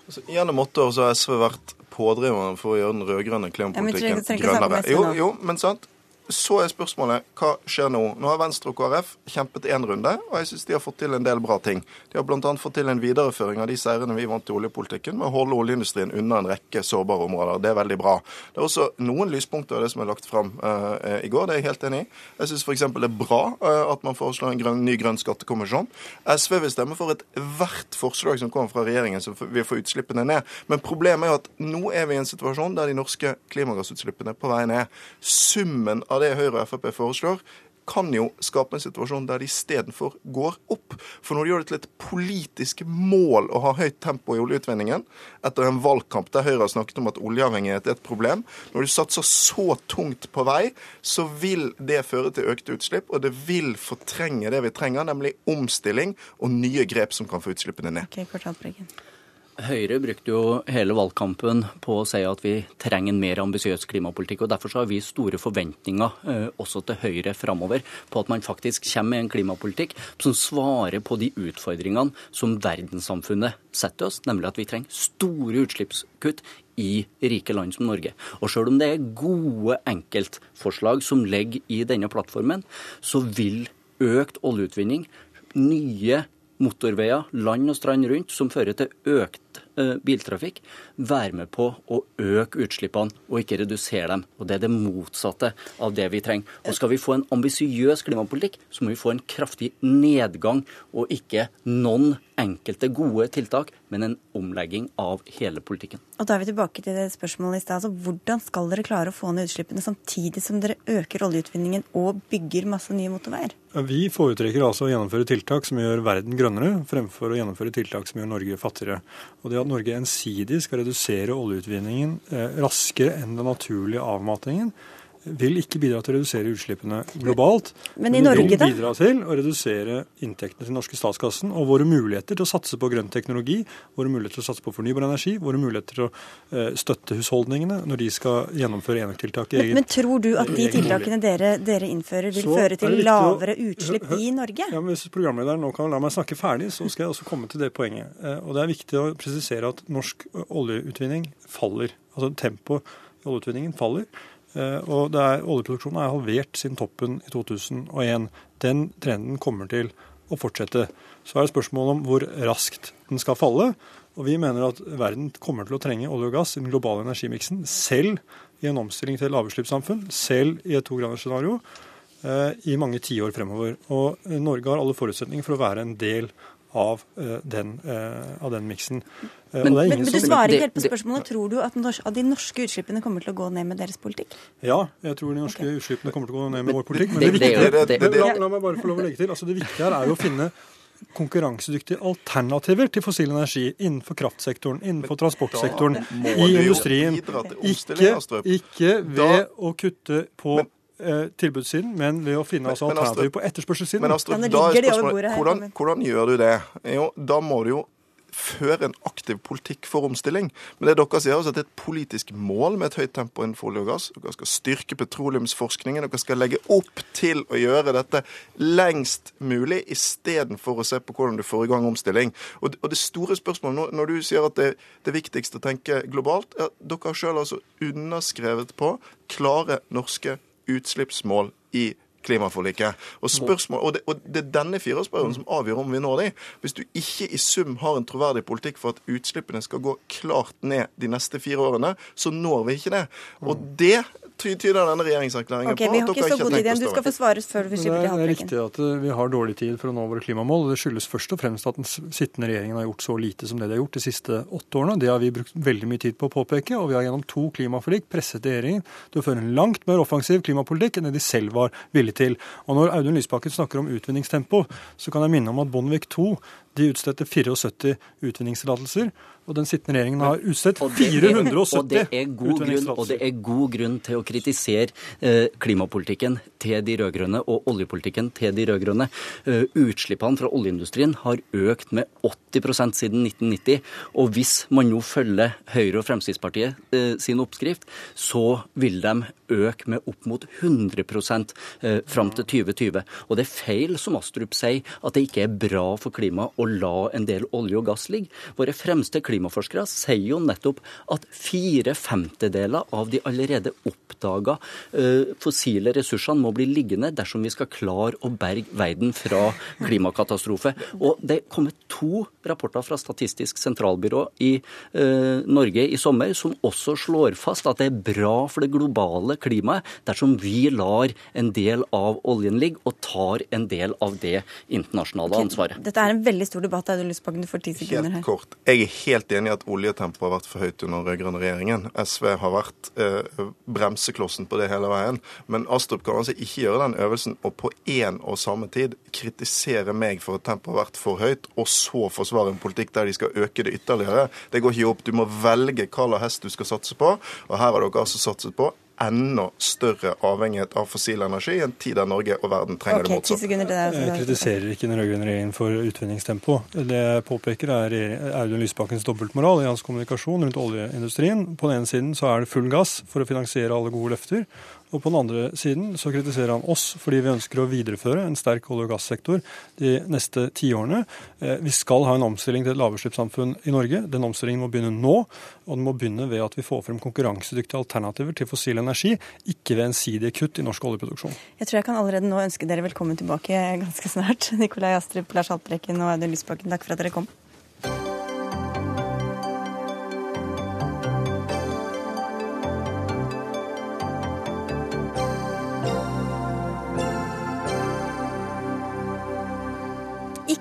Altså, gjennom åtte år så har SV vært pådriveren for å gjøre den rød-grønne klimapolitikken grønnere. Jo, jo, men sant. Så er spørsmålet hva skjer nå? Nå har Venstre og KrF kjempet én runde, og jeg syns de har fått til en del bra ting. De har bl.a. fått til en videreføring av de seirene vi vant i oljepolitikken, med å holde oljeindustrien unna en rekke sårbare områder. Det er veldig bra. Det er også noen lyspunkter av det som er lagt fram uh, i går, det er jeg helt enig i. Jeg syns f.eks. det er bra uh, at man foreslår en grøn, ny grønn skattekommisjon. SV vil stemme for ethvert forslag som kommer fra regjeringen som vil få utslippene ned. Men problemet er jo at nå er vi i en situasjon der de norske klimagassutslippene på vei ned. Summen av av det Høyre og Frp foreslår, kan jo skape en situasjon der de istedenfor går opp. For når du gjør det til et politisk mål å ha høyt tempo i oljeutvinningen, etter en valgkamp der Høyre har snakket om at oljeavhengighet er et problem, når du satser så tungt på vei, så vil det føre til økte utslipp, og det vil fortrenge det vi trenger, nemlig omstilling og nye grep som kan få utslippene ned. Okay, Høyre brukte jo hele valgkampen på å si at vi trenger en mer ambisiøs klimapolitikk. og Derfor har vi store forventninger eh, også til Høyre framover på at man faktisk kommer med en klimapolitikk som svarer på de utfordringene som verdenssamfunnet setter oss, nemlig at vi trenger store utslippskutt i rike land som Norge. Og selv om det er gode enkeltforslag som ligger i denne plattformen, så vil økt oljeutvinning, nye motorveier land og strand rundt som fører til økt eh, biltrafikk, være med på å øke utslippene og ikke redusere dem. Og Det er det motsatte av det vi trenger. Og Skal vi få en ambisiøs klimapolitikk, så må vi få en kraftig nedgang og ikke noen enkelte gode tiltak, men en omlegging av hele politikken. Og Da er vi tilbake til det spørsmålet i stad. Altså, hvordan skal dere klare å få ned utslippene samtidig som dere øker oljeutvinningen og bygger masse nye motorveier? Vi foretrekker altså å gjennomføre tiltak som gjør verden grønnere, fremfor å gjennomføre tiltak som gjør Norge fattigere. Og det at Norge ensidig skal redusere oljeutvinningen eh, raskere enn den naturlige avmatningen, vil ikke bidra til å redusere utslippene globalt. Men i Norge, vil bidra til å redusere inntektene til den norske statskassen og våre muligheter til å satse på grønn teknologi, våre muligheter til å satse på fornybar energi, våre muligheter til å eh, støtte husholdningene når de skal gjennomføre enøktiltak i Men, egen men tror du at de tiltakene dere, dere innfører, vil Så føre til lavere utslipp i Norge? Ja, men Hvis programlederen nå kan la meg snakke ferdig, så skal jeg også komme til det poenget. Eh, Og Det er viktig å presisere at norsk oljeutvinning faller. Altså tempoet i oljeutvinningen faller. Eh, Og er, oljeproduksjonen er halvert siden toppen i 2001. Den trenden kommer til å fortsette. Så er det spørsmålet om hvor raskt den skal falle. Og vi mener at verden kommer til å trenge olje og gass i den globale energimiksen, selv i en omstilling til lavutslippssamfunn, selv i et togradersscenario eh, i mange tiår fremover. Og Norge har alle forutsetninger for å være en del av eh, den, eh, av den miksen. Eh, Men- og det er Men, ingen men du som- svarer ikke helt på spørsmålet. Tror du at, de norske utslippene kommer til å gå ned med deres politikk? Ja, jeg tror de norske utslippene kommer til å gå ned med vår politikk. Men det- det, det er viktige, det- la, la meg bare få lov å legge til. Altså, det viktige her er jo å finne konkurransedyktige alternativer til fossil energi innenfor kraftsektoren, innenfor transportsektoren, i industrien. Ikke, ikke ved Da- å kutte på eh, tilbudssiden, men ved å finne altså, men Astrup- alternativer på etterspørselssiden. Men Astrup, da er spørsmålet hvordan, hvordan gjør du det? Jo, da må du jo føre en aktiv politikk for omstilling. Men det dere sier, er altså at det er et politisk mål med et høyt tempo innenfor olje og gass. Dere skal styrke petroleumsforskningen. Dere skal legge opp til å gjøre dette lengst mulig, istedenfor å se på hvordan du får i gang omstilling. Og, og det store spørsmålet, når, du sier at det, det er viktigst å tenke globalt er at Dere har sjøl altså underskrevet på klare norske utslippsmål i klimaforliket. Og, spørsmål, og, det, og det er denne fireårsperioden som avgjør om vi når de. Hvis du ikke i sum har en troverdig politikk for at utslippene skal gå klart ned de neste fire årene, så når vi ikke det. Og det tyder denne regjeringserklæringen Ok, på. Vi at har dere ikke så har god tenkt tid igjen. Du skal få svare før vi Det slipper er, til det er riktig at eh, vi har dårlig tid for å nå våre klimamål. og Det skyldes først og fremst at den sittende regjeringen har gjort så lite som det de har gjort de siste åtte årene. Det har vi brukt veldig mye tid på å påpeke, og vi har gjennom to klimaforlik presset regjeringen til å føre en langt mer offensiv klimapolitikk enn det de selv var villige til. Og når Audun Lysbakken snakker om utvinningstempo, så kan jeg minne om at Bondevik II de utstedte 74 utvinningstillatelser. Og den sittende regjeringen har utstedt Og det er- 470 og det grunn, og det er god grunn til å kritisere eh, klimapolitikken til de rød-grønne og oljepolitikken til de rød-grønne. Eh, utslippene fra oljeindustrien har økt med 80% siden 1990. Og hvis man nå følger Høyre og Fremskrittspartiet eh, sin oppskrift, så vil de øke med opp mot 100 eh, fram til 2020. Og det er feil, som Astrup sier, at det ikke er bra for klimaet å la en del olje og gass ligge. Våre fremste klimaforskere sier jo nettopp at fire femtedeler av de allerede oppdaga eh, fossile ressursene må bli liggende dersom vi skal klare å berge verden fra klimakatastrofe. Og det kommer to rapporter fra Statistisk sentralbyrå i eh, Norge i sommer som også slår fast at det er bra for det globale klimaet dersom vi lar en del av oljen ligge og tar en del av det internasjonale ansvaret. Dette er en veldig stor debatt. Er du lyst på du får ti sekunder her? Helt kort. Jeg er helt enig i at oljetempoet har vært for høyt under den rød-grønne regjeringen. SV har vært eh, bremseklossen på det hele veien. Men Astrup kan altså ikke gjøre den øvelsen og på én og samme tid kritisere meg for at tempoet har vært for høyt, og så forsvare en politikk der de skal øke det ytterligere. Det går ikke opp. Du må velge hva slags hest du skal satse på. Og her har dere altså satset på enda større avhengighet av fossil energi i en tid der Norge og verden trenger okay, det til deg. Jeg kritiserer ikke den rød-grønne regjeringen for utvinningstempo. Det jeg påpeker er Audun Lysbakkens dobbeltmoral i hans kommunikasjon rundt oljeindustrien. På den ene siden så er det full gass for å finansiere alle gode løfter. Og på den andre siden så kritiserer han oss fordi vi ønsker å videreføre en sterk olje- og gassektor de neste tiårene. Eh, Vi skal ha en omstilling til et lavutslippssamfunn i Norge. Den omstillingen må begynne nå. Og den må begynne ved at vi får frem konkurransedyktige alternativer til fossil energi, ikke ved ensidige kutt i norsk oljeproduksjon. Jeg tror jeg kan allerede nå ønske dere velkommen tilbake ganske snart. Nikolai Astrup, Lars Haltbrekken og Audun Lysbakken, takk for at dere kom.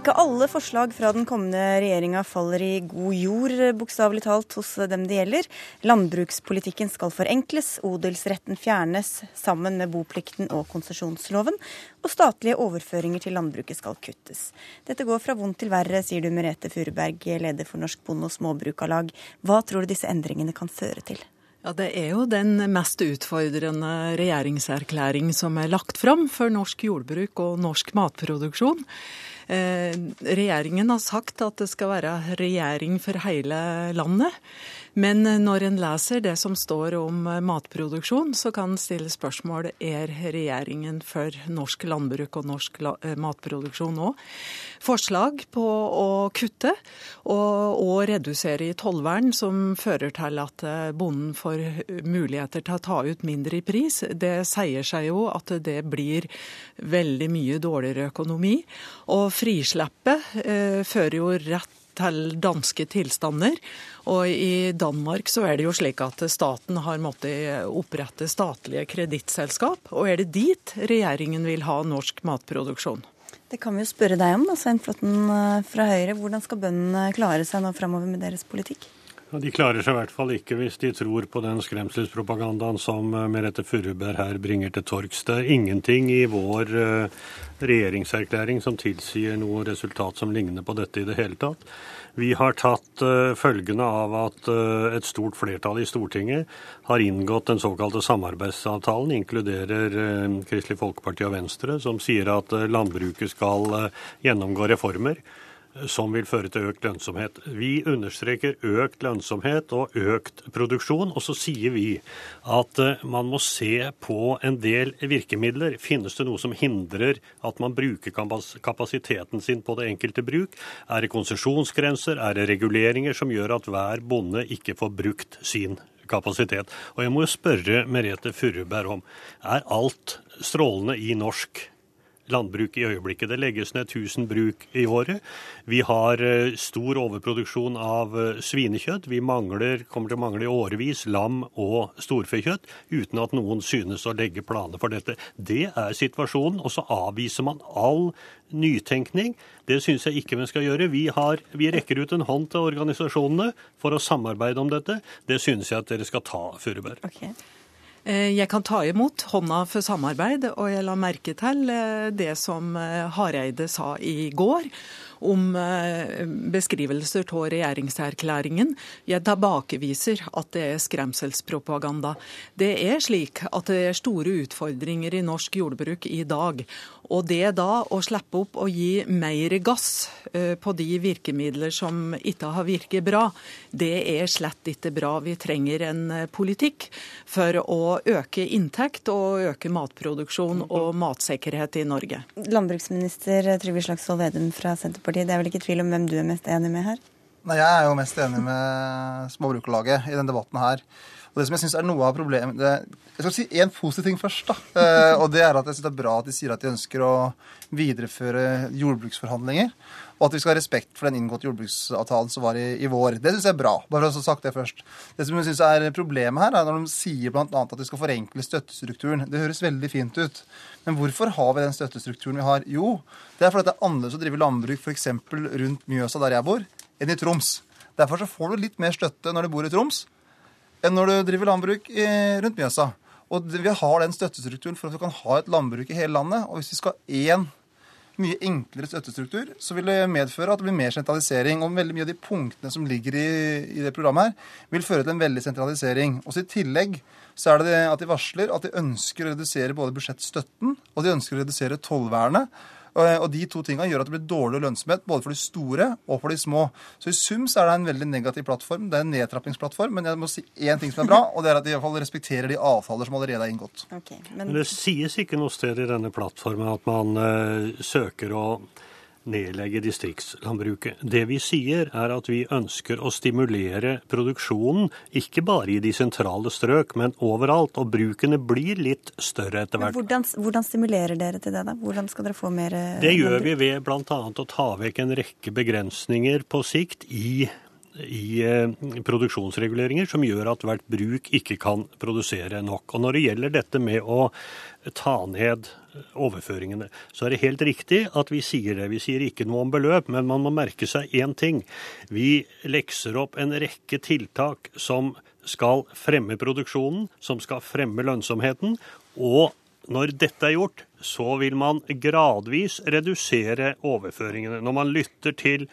Ikke alle forslag fra den kommende regjeringa faller i god jord, bokstavelig talt, hos dem det gjelder. Landbrukspolitikken skal forenkles, odelsretten fjernes sammen med boplikten og konsesjonsloven, og statlige overføringer til landbruket skal kuttes. Dette går fra vondt til verre, sier du Merete Furuberg, leder for Norsk Bonde- og Småbrukarlag. Hva tror du disse endringene kan føre til? Ja, Det er jo den mest utfordrende regjeringserklæring som er lagt fram for norsk jordbruk og norsk matproduksjon. Eh, regjeringen har sagt at det skal være regjering for hele landet. Men når en leser det som står om matproduksjon, så kan en stille spørsmål er regjeringen for norsk landbruk og norsk eh, matproduksjon nå. Forslag på å kutte og, og redusere i tollvern, som fører til at eh, bonden får muligheter til å ta ut mindre i pris, det sier seg jo at det blir veldig mye dårligere økonomi. Og frislippet eh, fører jo rett til danske tilstander. Og i Danmark så er det jo slik at staten har måttet opprette statlige kredittselskap. Og er det dit regjeringen vil ha norsk matproduksjon? Det kan vi jo spørre deg om, da, Svein Flåtten eh, fra Høyre. Hvordan skal bøndene klare seg nå framover med deres politikk? Ja, de klarer seg i hvert fall ikke hvis de tror på den skremselspropagandaen som eh, Merete Furuberg her bringer til torgs. Det er ingenting i vår uh, regjeringserklæring som tilsier noe resultat som ligner på dette i det hele tatt. Vi har tatt uh, følgene av at et stort flertall i Stortinget har inngått den såkalte samarbeidsavtalen, inkluderer Kristelig Folkeparti og Venstre, som sier at landbruket skal gjennomgå reformer som vil føre til økt lønnsomhet. Vi understreker økt lønnsomhet og økt produksjon, og så sier vi at eh, man må se på en del virkemidler. Finnes det noe som hindrer at man bruker kapasiteten sin på det enkelte bruk? Er det konsesjonsgrenser? Er det reguleringer som gjør at hver bonde ikke får brukt sin kapasitet? Og jeg må jo spørre Merete Furuberg om, er alt strålende i norsk landbruk i øyeblikket. Det legges ned 1000 bruk i året. Vi har eh, stor overproduksjon av eh, svinekjøtt. Vi mangler, kommer til å mangle i årevis lam og storfekjøtt, uten at noen synes å legge planer for dette. Det er situasjonen. Og så avviser man all nytenkning. Det syns jeg ikke vi skal gjøre. Vi, har, vi, rekker ut en hånd til organisasjonene for å samarbeide om dette. Det synes jeg at dere skal ta, Furuberg. Okay. Eh, jeg kan ta imot hånda for samarbeid, og jeg la merke til eh, det som eh, Hareide sa i går om beskrivelser av regjeringserklæringen. Jeg tilbakeviser at det er skremselspropaganda. Det er slik at det er store utfordringer i norsk jordbruk i dag. Og det da å slippe opp og gi mer gass på de virkemidler som ikke har virket bra, det er slett ikke bra. Vi trenger en politikk for å øke inntekt og øke matproduksjon og matsikkerhet i Norge. Landbruksminister Trygve Slagsvold Vedum fra Senterpartiet, det er vel ikke tvil om hvem du er mest enig med her? Nei, Jeg er jo mest enig med Småbrukerlaget i denne debatten her. Og det som jeg synes er noe av problemet det, Jeg skal si én positiv ting først. da, eh, og Det er at jeg synes det er bra at de sier at de ønsker å videreføre jordbruksforhandlinger. Og at vi skal ha respekt for den inngåtte jordbruksavtalen som var i, i vår. Det syns jeg er bra. bare for å ha sagt Det først. Det som jeg synes er problemet her, er når de sier bl.a. at de skal forenkle støttestrukturen. Det høres veldig fint ut. Men hvorfor har vi den støttestrukturen vi har? Jo, det er fordi det er annerledes å drive landbruk f.eks. rundt Mjøsa, der jeg bor, enn i Troms. Derfor så får du litt mer støtte når du bor i Troms, enn når du driver landbruk rundt Mjøsa. Og Vi har den støttestrukturen for at vi kan ha et landbruk i hele landet. Og hvis vi skal ha én mye enklere støttestruktur, så vil det medføre at det blir mer sentralisering. Og veldig mye av de punktene som ligger i, i det programmet her, vil føre til en veldig sentralisering. Og I tillegg så er det, det at de varsler at de ønsker å redusere både budsjettstøtten og de ønsker å redusere tollvernet. Og de to tingene gjør at det blir dårligere lønnsomhet både for de store og for de små. Så i sum så er det en veldig negativ plattform. Det er en nedtrappingsplattform. Men jeg må si én ting som er bra, og det er at de i hvert fall respekterer de avtaler som allerede er inngått. Okay, men... men det sies ikke noe sted i denne plattformen at man uh, søker å nedlegge distriktslandbruket. Det vi sier er at vi ønsker å stimulere produksjonen, ikke bare i de sentrale strøk, men overalt. Og brukene blir litt større etter hvert. Hvordan, hvordan, stimulerer dere til det, da? Hvordan skal dere få mer eh, Det gjør vi ved bl.a. å ta vekk en rekke begrensninger på sikt i i eh, produksjonsreguleringer som gjør at hvert bruk ikke kan produsere nok. Og Når det gjelder dette med å ta ned overføringene. Så er det helt riktig at vi sier det. Vi sier ikke noe om beløp, men man må merke seg én ting. Vi lekser opp en rekke tiltak som skal fremme produksjonen, som skal fremme lønnsomheten. Og når dette er gjort, så vil man gradvis redusere overføringene. Når man lytter til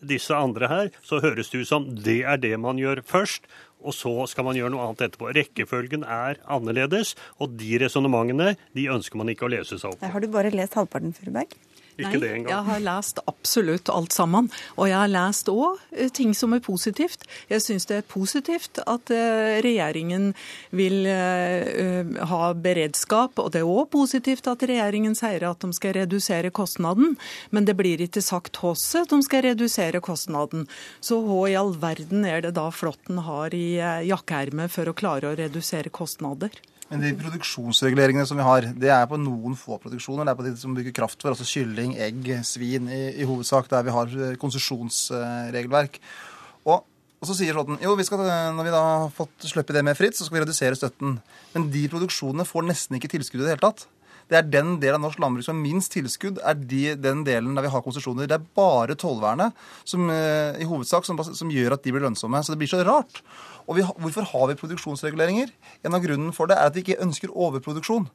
disse andre her, så høres det ut som det er det man gjør først og så skal man gjøre noe annet etterpå. Rekkefølgen er annerledes, og de resonnementene ønsker man ikke å lese seg opp på. Har du bare lest halvparten, Furuberg? Ikke det Nei, jeg har lest absolutt alt sammen. Og jeg har lest òg ting som er positivt. Jeg syns det er positivt at eh, regjeringen vil eh, ha beredskap. Og det er òg positivt at regjeringen sier at de skal redusere kostnaden. Men det blir ikke sagt hvordan de skal redusere kostnaden. Så hva i all verden er det da Flåtten har i eh, jakkeermet for å klare å redusere kostnader? Men de produksjonsreguleringene som vi har, det er på noen få produksjoner. Det er på de som bruker kraft for, altså kylling, egg, svin i, i hovedsak, der vi har eh, konsesjonsregelverk. Og, og, så sier Slåtten jo, vi skal, når vi da har fått sluppet det med fritt, så skal vi redusere støtten. Men de produksjonene får nesten ikke tilskudd i det hele tatt. Det er den delen av norsk landbruk som har minst tilskudd, er de, den delen der vi har konsesjoner. Det er bare tollvernet som, eh, i hovedsak som, som gjør at de blir lønnsomme. Så det blir så rart. Og vi, hvorfor har vi produksjonsreguleringer? En av grunnen for det er at vi ikke ønsker overproduksjon.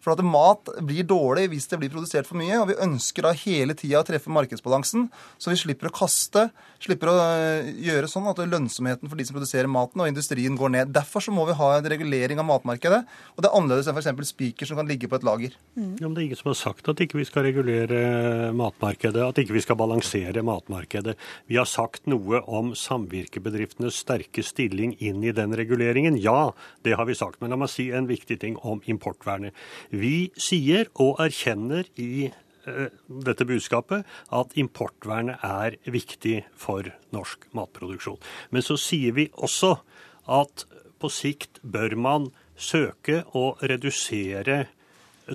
For at mat blir dårlig hvis det blir produsert for mye. Og vi ønsker da hele tida å treffe markedsbalansen, så vi slipper å kaste. Slipper å øh, gjøre sånn at lønnsomheten for de som produserer maten og industrien går ned. Derfor så må vi ha en regulering av matmarkedet. Og det er annerledes enn f.eks. spiker som kan ligge på et lager. Mm. Ja, men Det er ingen som har sagt at ikke vi skal regulere matmarkedet, at ikke vi skal balansere matmarkedet. Vi har sagt noe om samvirkebedriftenes sterke stilling inn i den reguleringen. Ja, det har vi sagt. Men la meg si en viktig ting om importvernet. Vi sier og erkjenner i eh, dette budskapet at importvernet er viktig for norsk matproduksjon. Men så sier vi også at på sikt bør man søke å redusere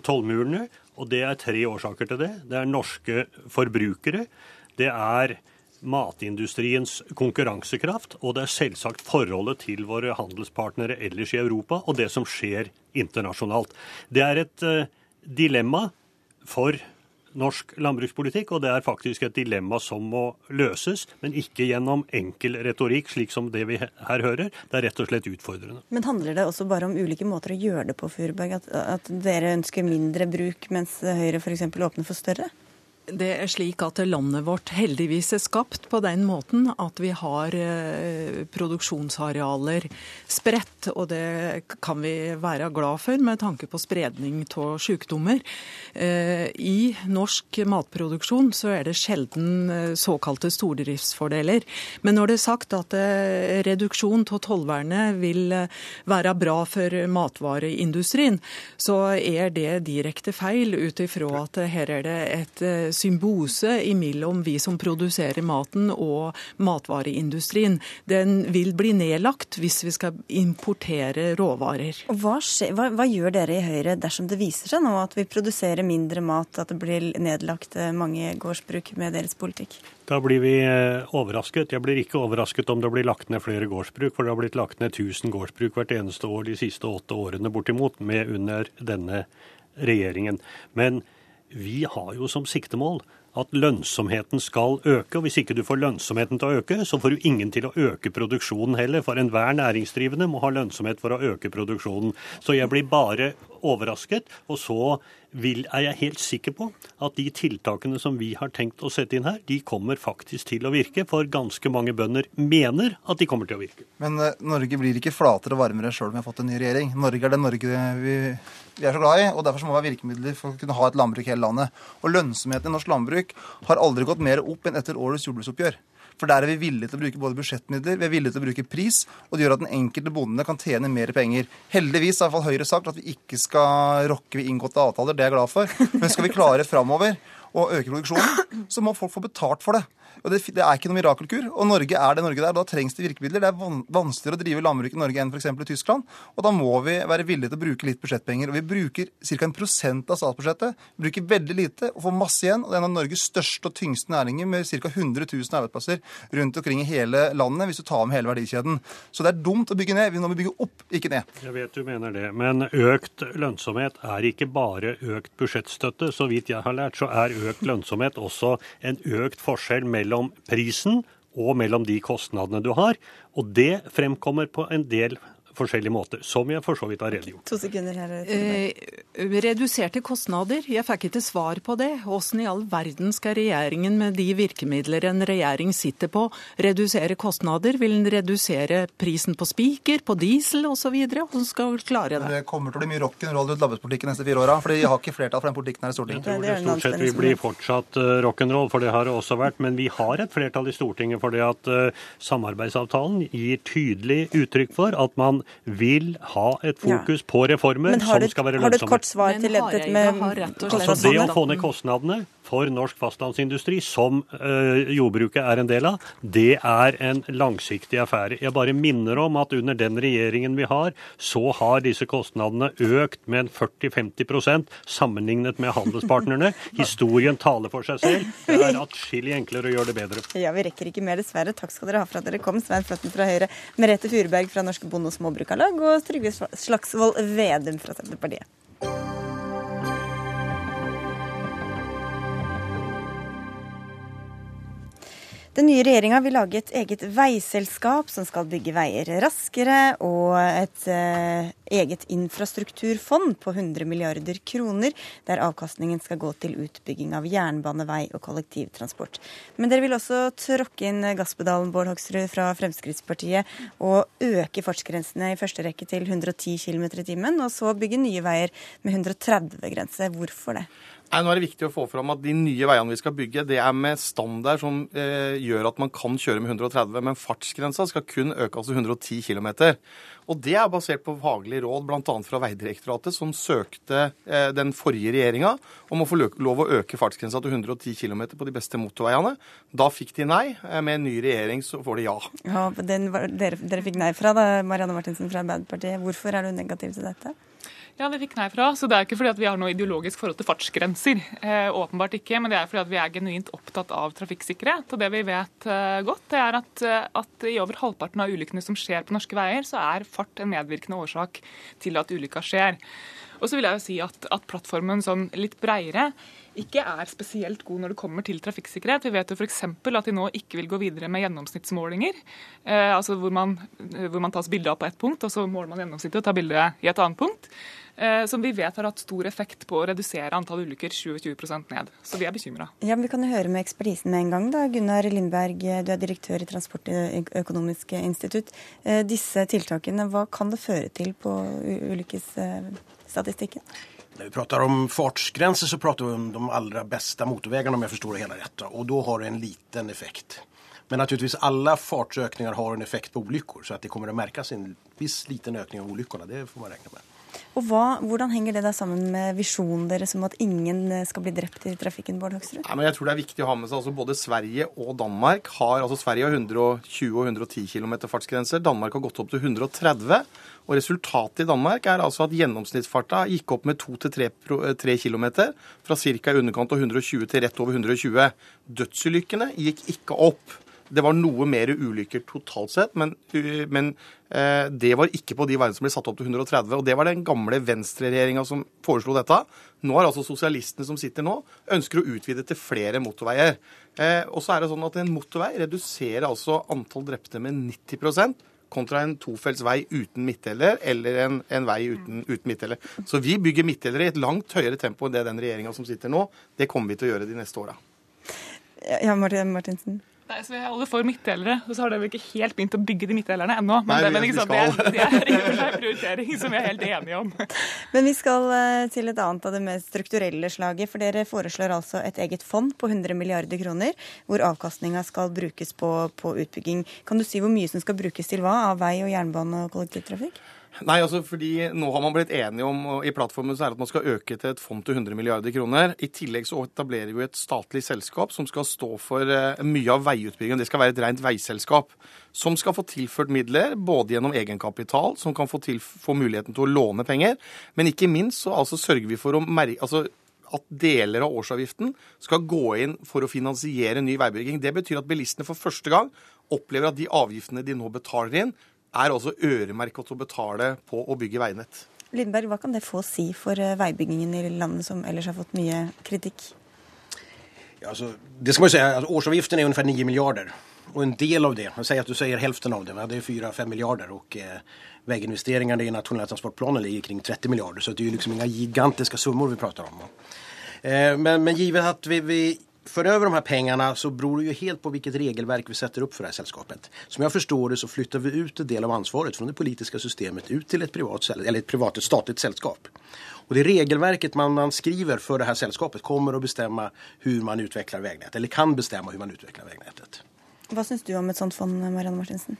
tollmurene. Og det er tre årsaker til det. Det er norske forbrukere. Det er matindustriens konkurransekraft, og det er selvsagt forholdet til våre handelspartnere ellers i Europa, og det som skjer internasjonalt. Det er et uh, dilemma for norsk landbrukspolitikk, og det er faktisk et dilemma som må løses, men ikke gjennom enkel retorikk, slik som det vi her hører. Det er rett og slett utfordrende. Men handler det også bare om ulike måter å gjøre det på, Furberg? At, at dere ønsker mindre bruk, mens Høyre f.eks. åpner for større? Det er slik at landet vårt heldigvis er skapt på den måten at vi har eh, produksjonsarealer spredt, og det kan vi være glad for med tanke på spredning av sykdommer. Eh, I norsk matproduksjon så er det sjelden eh, såkalte stordriftsfordeler. Men når det er sagt at reduksjon av tollvernet vil være bra for matvareindustrien, så er det direkte feil ut ifra at her er det et symbiose mellom vi som produserer maten og matvareindustrien. Den vil bli nedlagt hvis vi skal importere råvarer. Og hva, skje, hva, hva, gjør dere i Høyre dersom det viser seg nå at vi produserer mindre mat, at det blir nedlagt eh, mange gårdsbruk med deres politikk? Da blir vi eh, overrasket. Jeg blir ikke overrasket om det blir lagt ned flere gårdsbruk, for det har blitt lagt ned 1000 gårdsbruk hvert eneste år de siste åtte årene bortimot, med under denne regjeringen. Men vi har jo som siktemål at lønnsomheten skal øke. og Hvis ikke du får lønnsomheten til å øke, så får du ingen til å øke produksjonen heller. For enhver næringsdrivende må ha lønnsomhet for å øke produksjonen. Så jeg blir bare overrasket. Og så vil, er jeg helt sikker på at de tiltakene som vi har tenkt å sette inn her, de kommer faktisk til å virke. For ganske mange bønder mener at de kommer til å virke. Men uh, Norge blir ikke flatere og varmere sjøl om vi har fått en ny regjering. Norge er det Norge vi, vi er så glad i, og derfor må vi ha virkemidler for å kunne ha et landbruk i hele landet. Og lønnsomheten i norsk landbruk har aldri gått mer opp enn etter årets jordbruksoppgjør. For der er vi villige til å bruke både budsjettmidler, vi er villige til å bruke pris, og det gjør at den enkelte bonde kan tjene mer penger. Heldigvis har Høyre sagt at vi ikke skal rokke ved inngåtte avtaler, det er jeg glad for. Men skal vi klare framover å øke produksjonen, så må folk få betalt for det. Og det, det er ikke noe mirakelkur. Og Norge er det Norge der. Da trengs det virkemidler. Det er van, vanskeligere å drive landbruk i Norge enn f.eks. i Tyskland. Og da må vi være villige til å bruke litt budsjettpenger. Og vi bruker ca. en prosent av statsbudsjettet. Vi bruker veldig lite og får masse igjen. Og det er en av Norges største og tyngste næringer med ca. 100 000 arbeidsplasser rundt omkring i hele landet, hvis du tar med hele verdikjeden. Så det er dumt å bygge ned. Vi må bygge opp, ikke ned. Jeg vet du mener det, men økt lønnsomhet er ikke bare økt budsjettstøtte. Så vidt jeg har lært, så er økt lønnsomhet også en økt forskjell mellom prisen og mellom de kostnadene du har. Og det fremkommer på en del forskjellige måter, som jeg for så vidt har redegjort. To sekunder her. Eh, reduserte kostnader, jeg fikk ikke svar på det. Hvordan i all verden skal regjeringen med de virkemidler en regjering sitter på, redusere kostnader? Vil den redusere prisen på spiker, på diesel osv.? Hvordan skal vi klare det? Det kommer til å bli mye rock'n'roll rundt landbrukspolitikken neste fire åra. For de har ikke flertall for den politikken her i Stortinget. Jeg tror det stort sett vil bli fortsatt rock'n'roll, for det har det også vært. Men vi har et flertall i Stortinget for det at samarbeidsavtalen gir tydelig uttrykk for at man vil ha et fokus ja. på reformer som skal være lønnsomme. Har du et kort svar til dette med altså Det å få ned kostnadene for norsk fastlandsindustri, som øh, jordbruket er en del av, det er en langsiktig affære. Jeg bare minner om at under den regjeringen vi har, så har disse kostnadene økt med en 40-50% sammenlignet med handelspartnerne. Historien taler for seg selv. Det er atskillig enklere å gjøre det bedre. Ja, vi rekker ikke mer, dessverre. Takk skal dere ha for at dere kom. Svein Flåtten fra Høyre, Merete Furuberg fra Norske Bonde- og Småbrukarlag og Trygve Slagsvold Vedum fra Senterpartiet. Den nye regjeringa vil lage et eget veiselskap som skal bygge veier raskere, og et eh, eget infrastrukturfond på 100 milliarder kroner, der avkastningen skal gå til utbygging av jernbane, vei og kollektivtransport. Men dere vil også tråkke inn gasspedalen, Bård Hoksrud fra Fremskrittspartiet, og øke fartsgrensene i første rekke til 110 km i timen, og så bygge nye veier med 130-grense. Hvorfor det? Nei, nå er det viktig å få fram at De nye veiene vi skal bygge, det er med standard som eh, gjør at man kan kjøre med 130, men fartsgrensa skal kun øke altså 110 km. Og Det er basert på faglige råd bl.a. fra Vegdirektoratet, som søkte eh, den forrige regjeringa om å få lov å øke fartsgrensa til 110 km på de beste motorveiene. Da fikk de nei. Eh, med en ny regjering så får de ja. Ja, den, dere, dere fikk nei fra da, Marianne Martinsen fra Arbeiderpartiet. Hvorfor er du negativ til dette? Ja, det fikk nei fra. Så det er ikke fordi at vi har noe ideologisk forhold til fartsgrenser. Eh, åpenbart ikke. Men det er fordi at vi er genuint opptatt av trafikksikkerhet. Og det vi vet eh, godt, det er at, eh, at, i over halvparten av ulykkene som skjer på norske veier, så er fart en medvirkende årsak til at ulykka skjer. Og så vil jeg jo si at, at plattformen sånn litt breiere ikke er spesielt god når det kommer til trafikksikkerhet. Vi vet jo f.eks. at de nå ikke vil gå videre med gjennomsnittsmålinger. Eh, altså hvor man, hvor man tas bilde av på ett punkt, og så måler man gjennomsnittet og tar bilde i et annet punkt. Eh, som vi vet har hatt stor effekt på å redusere antall ulykker 27% ned. Så vi er bekymra. Ja, vi kan jo høre med ekspertisen med en gang. da. Gunnar Lindberg, du er direktør i Transportøkonomisk institutt. Eh, disse tiltakene, hva kan det føre til på ulykkesstatistikken? Når vi prater om fartsgrenser, så prater vi om de aller beste motorveiene, om jeg forstår det hele rett. Og da har det en liten effekt. Men naturligvis alle fartsøkninger har en effekt på ulykker, så at det kommer å merkes en viss liten økning av ulykkene, det får man regne med. Og hva, Hvordan henger det da sammen med visjonen deres om at ingen eh, skal bli drept i trafikken? Bård Hoksrud? Nei, men jeg tror det er viktig å ha med seg altså Både Sverige og Danmark har altså Sverige har 120 og 110 km fartsgrenser. Danmark har gått opp til 130. Og Resultatet i Danmark er altså at gjennomsnittsfarta gikk opp med 2-3 km. Fra ca. i underkant av 120 til rett over 120. Dødsulykkene gikk ikke opp. Det var noe mer ulykker totalt sett, men, men eh, det var ikke på de veiene som ble satt opp til 130. Og det var den gamle venstreregjeringa som foreslo dette. Nå er altså sosialistene som sitter nå, ønsker å utvide til flere motorveier. Eh, og så er det sånn at en motorvei reduserer altså antall drepte med 90% kontra en tofelts vei uten midtdeler eller en, en vei uten, uten midtdeler. Så vi bygger midtdelere i et langt høyere tempo enn det den regjeringa som sitter nå. Det kommer vi til å gjøre de neste åra. Ja, Martin Martinsen. Nei, så Vi er alle for midtdelere, og så har dere ikke helt begynt å bygge de midtdelerne ennå. Men, Nei, det, men liksom, det, er, det er i og for seg prioritering som vi er helt enige om. Men vi skal eh, til et annet av det mer strukturelle slaget. For dere foreslår altså et eget fond på 100 milliarder kroner, hvor avkastninga skal brukes på, på utbygging. Kan du si hvor mye som skal brukes til hva av vei og jernbane og kollektivtrafikk? Nei, altså fordi Nå har man blitt enige om i plattformen så er at man skal øke til et fond til 100 milliarder kroner. I tillegg så etablerer vi et statlig selskap som skal stå for eh, mye av veiutbyggingen. Det skal være et rent veiselskap som skal få tilført midler både gjennom egenkapital, som kan få, til, få muligheten til å låne penger, men ikke minst så altså sørger vi for å merke altså, at deler av årsavgiften skal gå inn for å finansiere ny veibygging. Det betyr at bilistene for første gang opplever at de avgiftene de nå betaler inn, er altså øremerket til å betale på å bygge veinett. Lindberg, hva kan det få å si for eh, veibyggingen i landet, som ellers har fått mye kritikk? Ja, altså, det skal man si, altså, Årsavgiften er omtrent 9 milliarder. Og en del av det, jeg sier at du sier hälften av det, det er 4-5 milliarder. Og eh, veiinvesteringene i nationella transportplanen ligger kring 30 milliarder. Så det er jo liksom ingen gigantiske summer vi prater om. Eh, men, men givet at vi, vi för över de här pengarna så beror det ju helt på vilket regelverk vi sätter upp för det här sällskapet. Som jag förstår det så flyttar vi ut en del av ansvaret från det politiska systemet ut till ett privat, eller ett privat, ett statligt sällskap. Och det regelverket man, man skriver för det här sällskapet kommer att bestämma hur man utvecklar vägnätet, eller kan bestämma hur man utvecklar vägnätet. Vad syns du om ett sånt fond, Marianne Martinsen?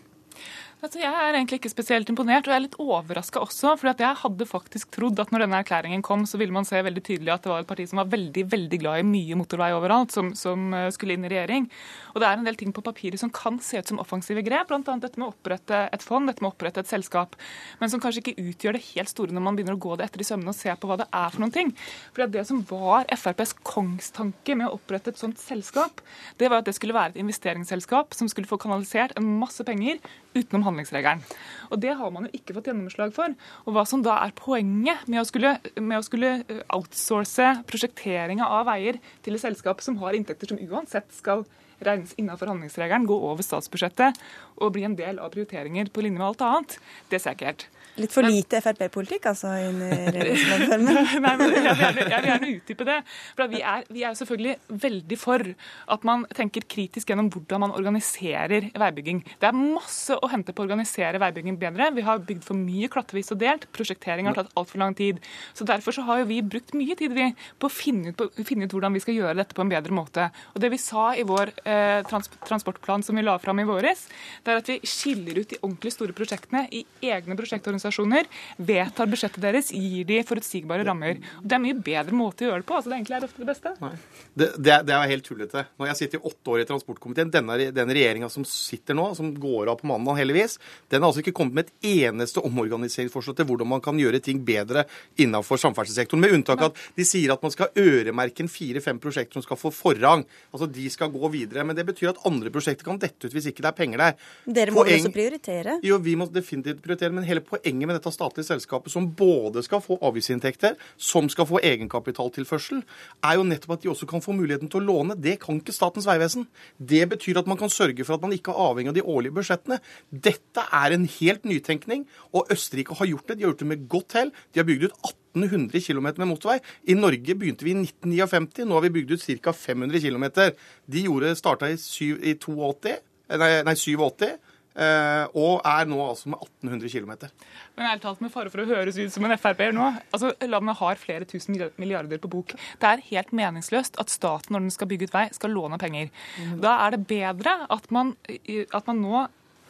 Altså, jeg er egentlig ikke spesielt imponert, og jeg er litt overraska også. For jeg hadde faktisk trodd at når denne erklæringen kom, så ville man se veldig tydelig at det var et parti som var veldig veldig glad i mye motorvei overalt, som, som eh, skulle inn i regjering. Og det er en del ting på papiret som kan se ut som offensive grep, bl.a. dette med å opprette et fond, dette med å opprette et selskap, men som kanskje ikke utgjør det helt store når man begynner å gå det etter i sømmene og se på hva det er for noen ting. For det som var FrPs kongstanke med å opprette et sånt selskap, det var at det skulle være et investeringsselskap som skulle få kanalisert en masse penger utenom handlingsregelen. Og Det har man jo ikke fått gjennomslag for. Og Hva som da er poenget med å skulle, med å skulle eh, outsource prosjekteringa av veier til et selskap som har inntekter som uansett skal regnes innenfor handlingsregelen, gå over statsbudsjettet og bli en del av prioriteringer på linje med alt annet, det ser jeg ikke helt. Litt for lite Frp-politikk altså inni regjeringsplattformen? Nei, men jeg vil, gjerne, jeg vil gjerne utdype det. For vi er, vi er selvfølgelig veldig for at man tenker kritisk gjennom hvordan man organiserer veibygging. Det er masse å hente på å organisere veibygging bedre. Vi har bygd for mye klattvis og delt. Prosjektering har tatt altfor lang tid. Så Derfor så har jo vi brukt mye tid vi, på å finne ut, på, finne ut, hvordan vi skal gjøre dette på en bedre måte. Og Det vi sa i vår eh, trans transportplan som vi la fram i våres, det er at vi skiller ut de ordentlig store prosjektene i egne prosjektorganisasjoner organisasjoner, vedtar budsjettet deres, gir de forutsigbare rammer. Og det er en mye bedre måte å gjøre det på. altså Det egentlig er ofte det beste. Det, det, er, det er helt tullete. Når jeg sitter i åtte år i transportkomiteen, denne, denne regjeringa som sitter nå, som går av på mandag heldigvis, den har altså ikke kommet med et eneste omorganiseringsforslag til hvordan man kan gjøre ting bedre innenfor samferdselssektoren. Med unntak av at de sier at man skal øremerke en fire-fem prosjekter som skal få forrang. Altså de skal gå videre. Men det betyr at andre prosjekter kan dette ut hvis ikke det er penger der. Dere må Poeng... også prioritere? Jo, vi må definitivt prioritere. Men hele poenget poenget med dette statlige selskapet, som både skal få avgiftsinntekter, som skal få egenkapitaltilførsel, er jo nettopp at de også kan få muligheten til å låne. Det kan ikke Statens vegvesen. Det betyr at man kan sørge for at man ikke er avhengig av de årlige budsjettene. Dette er en helt nytenkning, og Østerrike har gjort det. De har gjort det med godt hell. De har bygd ut 1800 km med motorvei. I Norge begynte vi i 1959. Nå har vi bygd ut ca. 500 km. De starta i, i 82, nei, nei 87. Uh, og er nå altså med 1800 km. Men ærlig talt, med fare for å høres ut som en Frp-er nå, altså landet har flere tusen milliarder på bok. Det er helt meningsløst at staten, når den skal bygge ut vei, skal låne penger. Da er det bedre at man, at man nå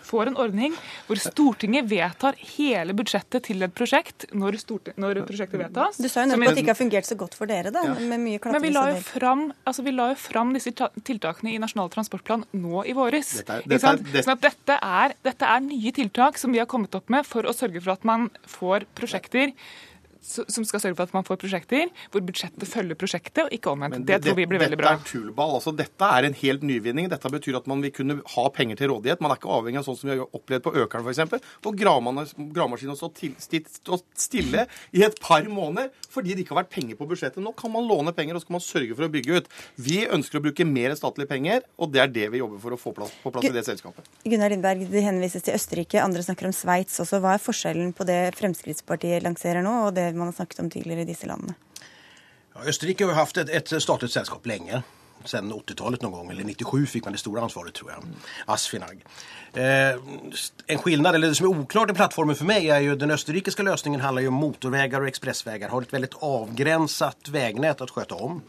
får en ordning hvor Stortinget vedtar hele budsjettet til et prosjekt når, når prosjektet vedtas. Du sa jo nettopp at det ikke har fungert så godt for dere, da, ja. med mye Men vi la, jo fram, altså, vi la jo fram disse tiltakene i Nasjonal transportplan nå i våres. Dette er, dette er, dette... Sånn dette, er, dette er nye tiltak som vi har kommet opp med for å sørge for at man får prosjekter som skal sørge for at man får prosjekter hvor budsjettet følger prosjektet, og ikke omvendt. Det, det, tror vi blir veldig bra. Dette er tullball. Altså, dette er en helt nyvinning. Dette betyr at man vil kunne ha penger til rådighet. Man er ikke avhengig av sånn som vi har opplevd på Økeren f.eks., hvor gravemaskinen har stått stille i et par måneder fordi det ikke har vært penger på budsjettet. Nå kan man låne penger, og så kan man sørge for å bygge ut. Vi ønsker å bruke mer statlige penger, og det er det vi jobber for å få plass, på plass i det selskapet. Gunnar Lindberg, det henvises til Østerrike, andre snakker om Sveits også. Hva er forskjellen på det Fremskrittspartiet lanserer nå, og det man har snakket om tidligere i disse landene? Ja, Østerrike har jo haft et, et statlig selskap lenge Sen 80-talet någon gång, eller 97 fick man det stora ansvaret tror jag. Asfinag. Eh, en skillnad, eller det som är oklart i plattformen för mig är ju den österrikiska lösningen handlar ju om motorvägar och expressvägar. Har ett väldigt avgränsat vägnät att sköta om.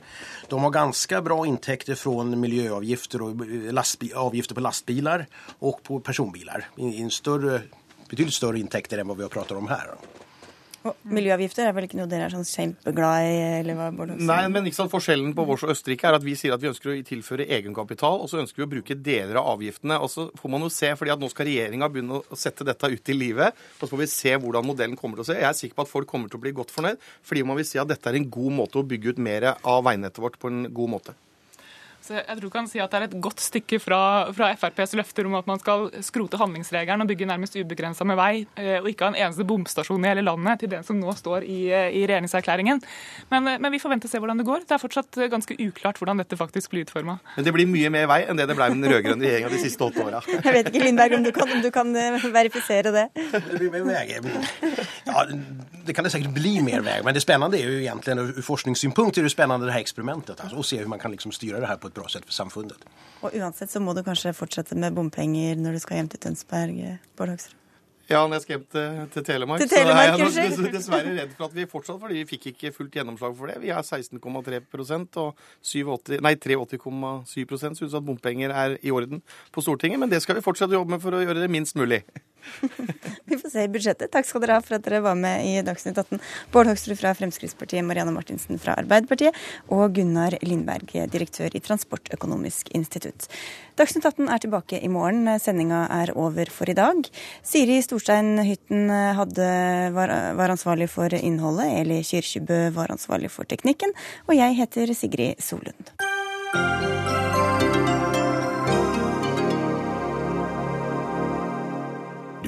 De har ganska bra intäkter från miljöavgifter och lastbil, avgifter på lastbilar och på personbilar. I, i en större betydligt større inntekter enn hva vi pratet om her. Og miljøavgifter er vel ikke noe dere er sånn kjempeglad i? eller hva Bård? Nei, men ikke sant, Forskjellen på vårs og Østerrike er at vi sier at vi ønsker å tilføre egenkapital, og så ønsker vi å bruke deler av avgiftene. og Så får man jo se, fordi at nå skal regjeringa begynne å sette dette ut i livet. og Så får vi se hvordan modellen kommer til å se. Jeg er sikker på at folk kommer til å bli godt fornøyd, fordi man vil si at dette er en god måte å bygge ut mer av veinettet vårt på en god måte. Så jeg tror kan si at Det er et godt stykke fra, fra FrPs løfter om at man skal skrote handlingsregelen og bygge nærmest ubegrensa med vei, eh, og ikke ha en eneste bomstasjon i hele landet, til den som nå står i, eh, i regjeringserklæringen. Men, eh, men, vi får vente og se hvordan det går. Det er fortsatt ganske uklart hvordan dette faktisk blir utforma. Men det blir mye mer vei enn det det ble med den rød-grønne regjeringa de siste åtte åra. Jeg vet ikke, Lindberg, om du kan, om du kan verifisere det? Det blir mer vei. Ja, det kan det sikkert bli mer vei, men det spennende er jo egentlig, ur forskningssynpunkt er det spennende det her eksperimentet. Altså, å se hvordan man kan liksom styre det her på et bra sett for samfunnet. Og uansett så må du kanskje fortsette med bompenger når du skal hjem til Tønsberg, Bård Hoksrud? Ja, når jeg skal hjem til, til Telemark, til Telemark så er jeg nok dessverre redd for at vi fortsatt fordi vi fikk ikke fullt gjennomslag for det. Vi er 16,3% og 87, nei, 83,7 syns at bompenger er i orden på Stortinget. Men det skal vi fortsatt jobbe med for å gjøre det minst mulig. vi får se i budsjettet. Takk skal dere ha for at dere var med i Dagsnytt 18. Bård Hoksrud fra Fremskrittspartiet, Marianne Martinsen fra Arbeiderpartiet og Gunnar Lindberg, direktør i Transportøkonomisk institutt. Dagsnytt 18 er tilbake i morgen. Sendinga er over for i dag. Siri Storstein Hytten hadde, var, var ansvarlig for innholdet. Eli Kyrkjebø var ansvarlig for teknikken. Og jeg heter Sigrid Solund.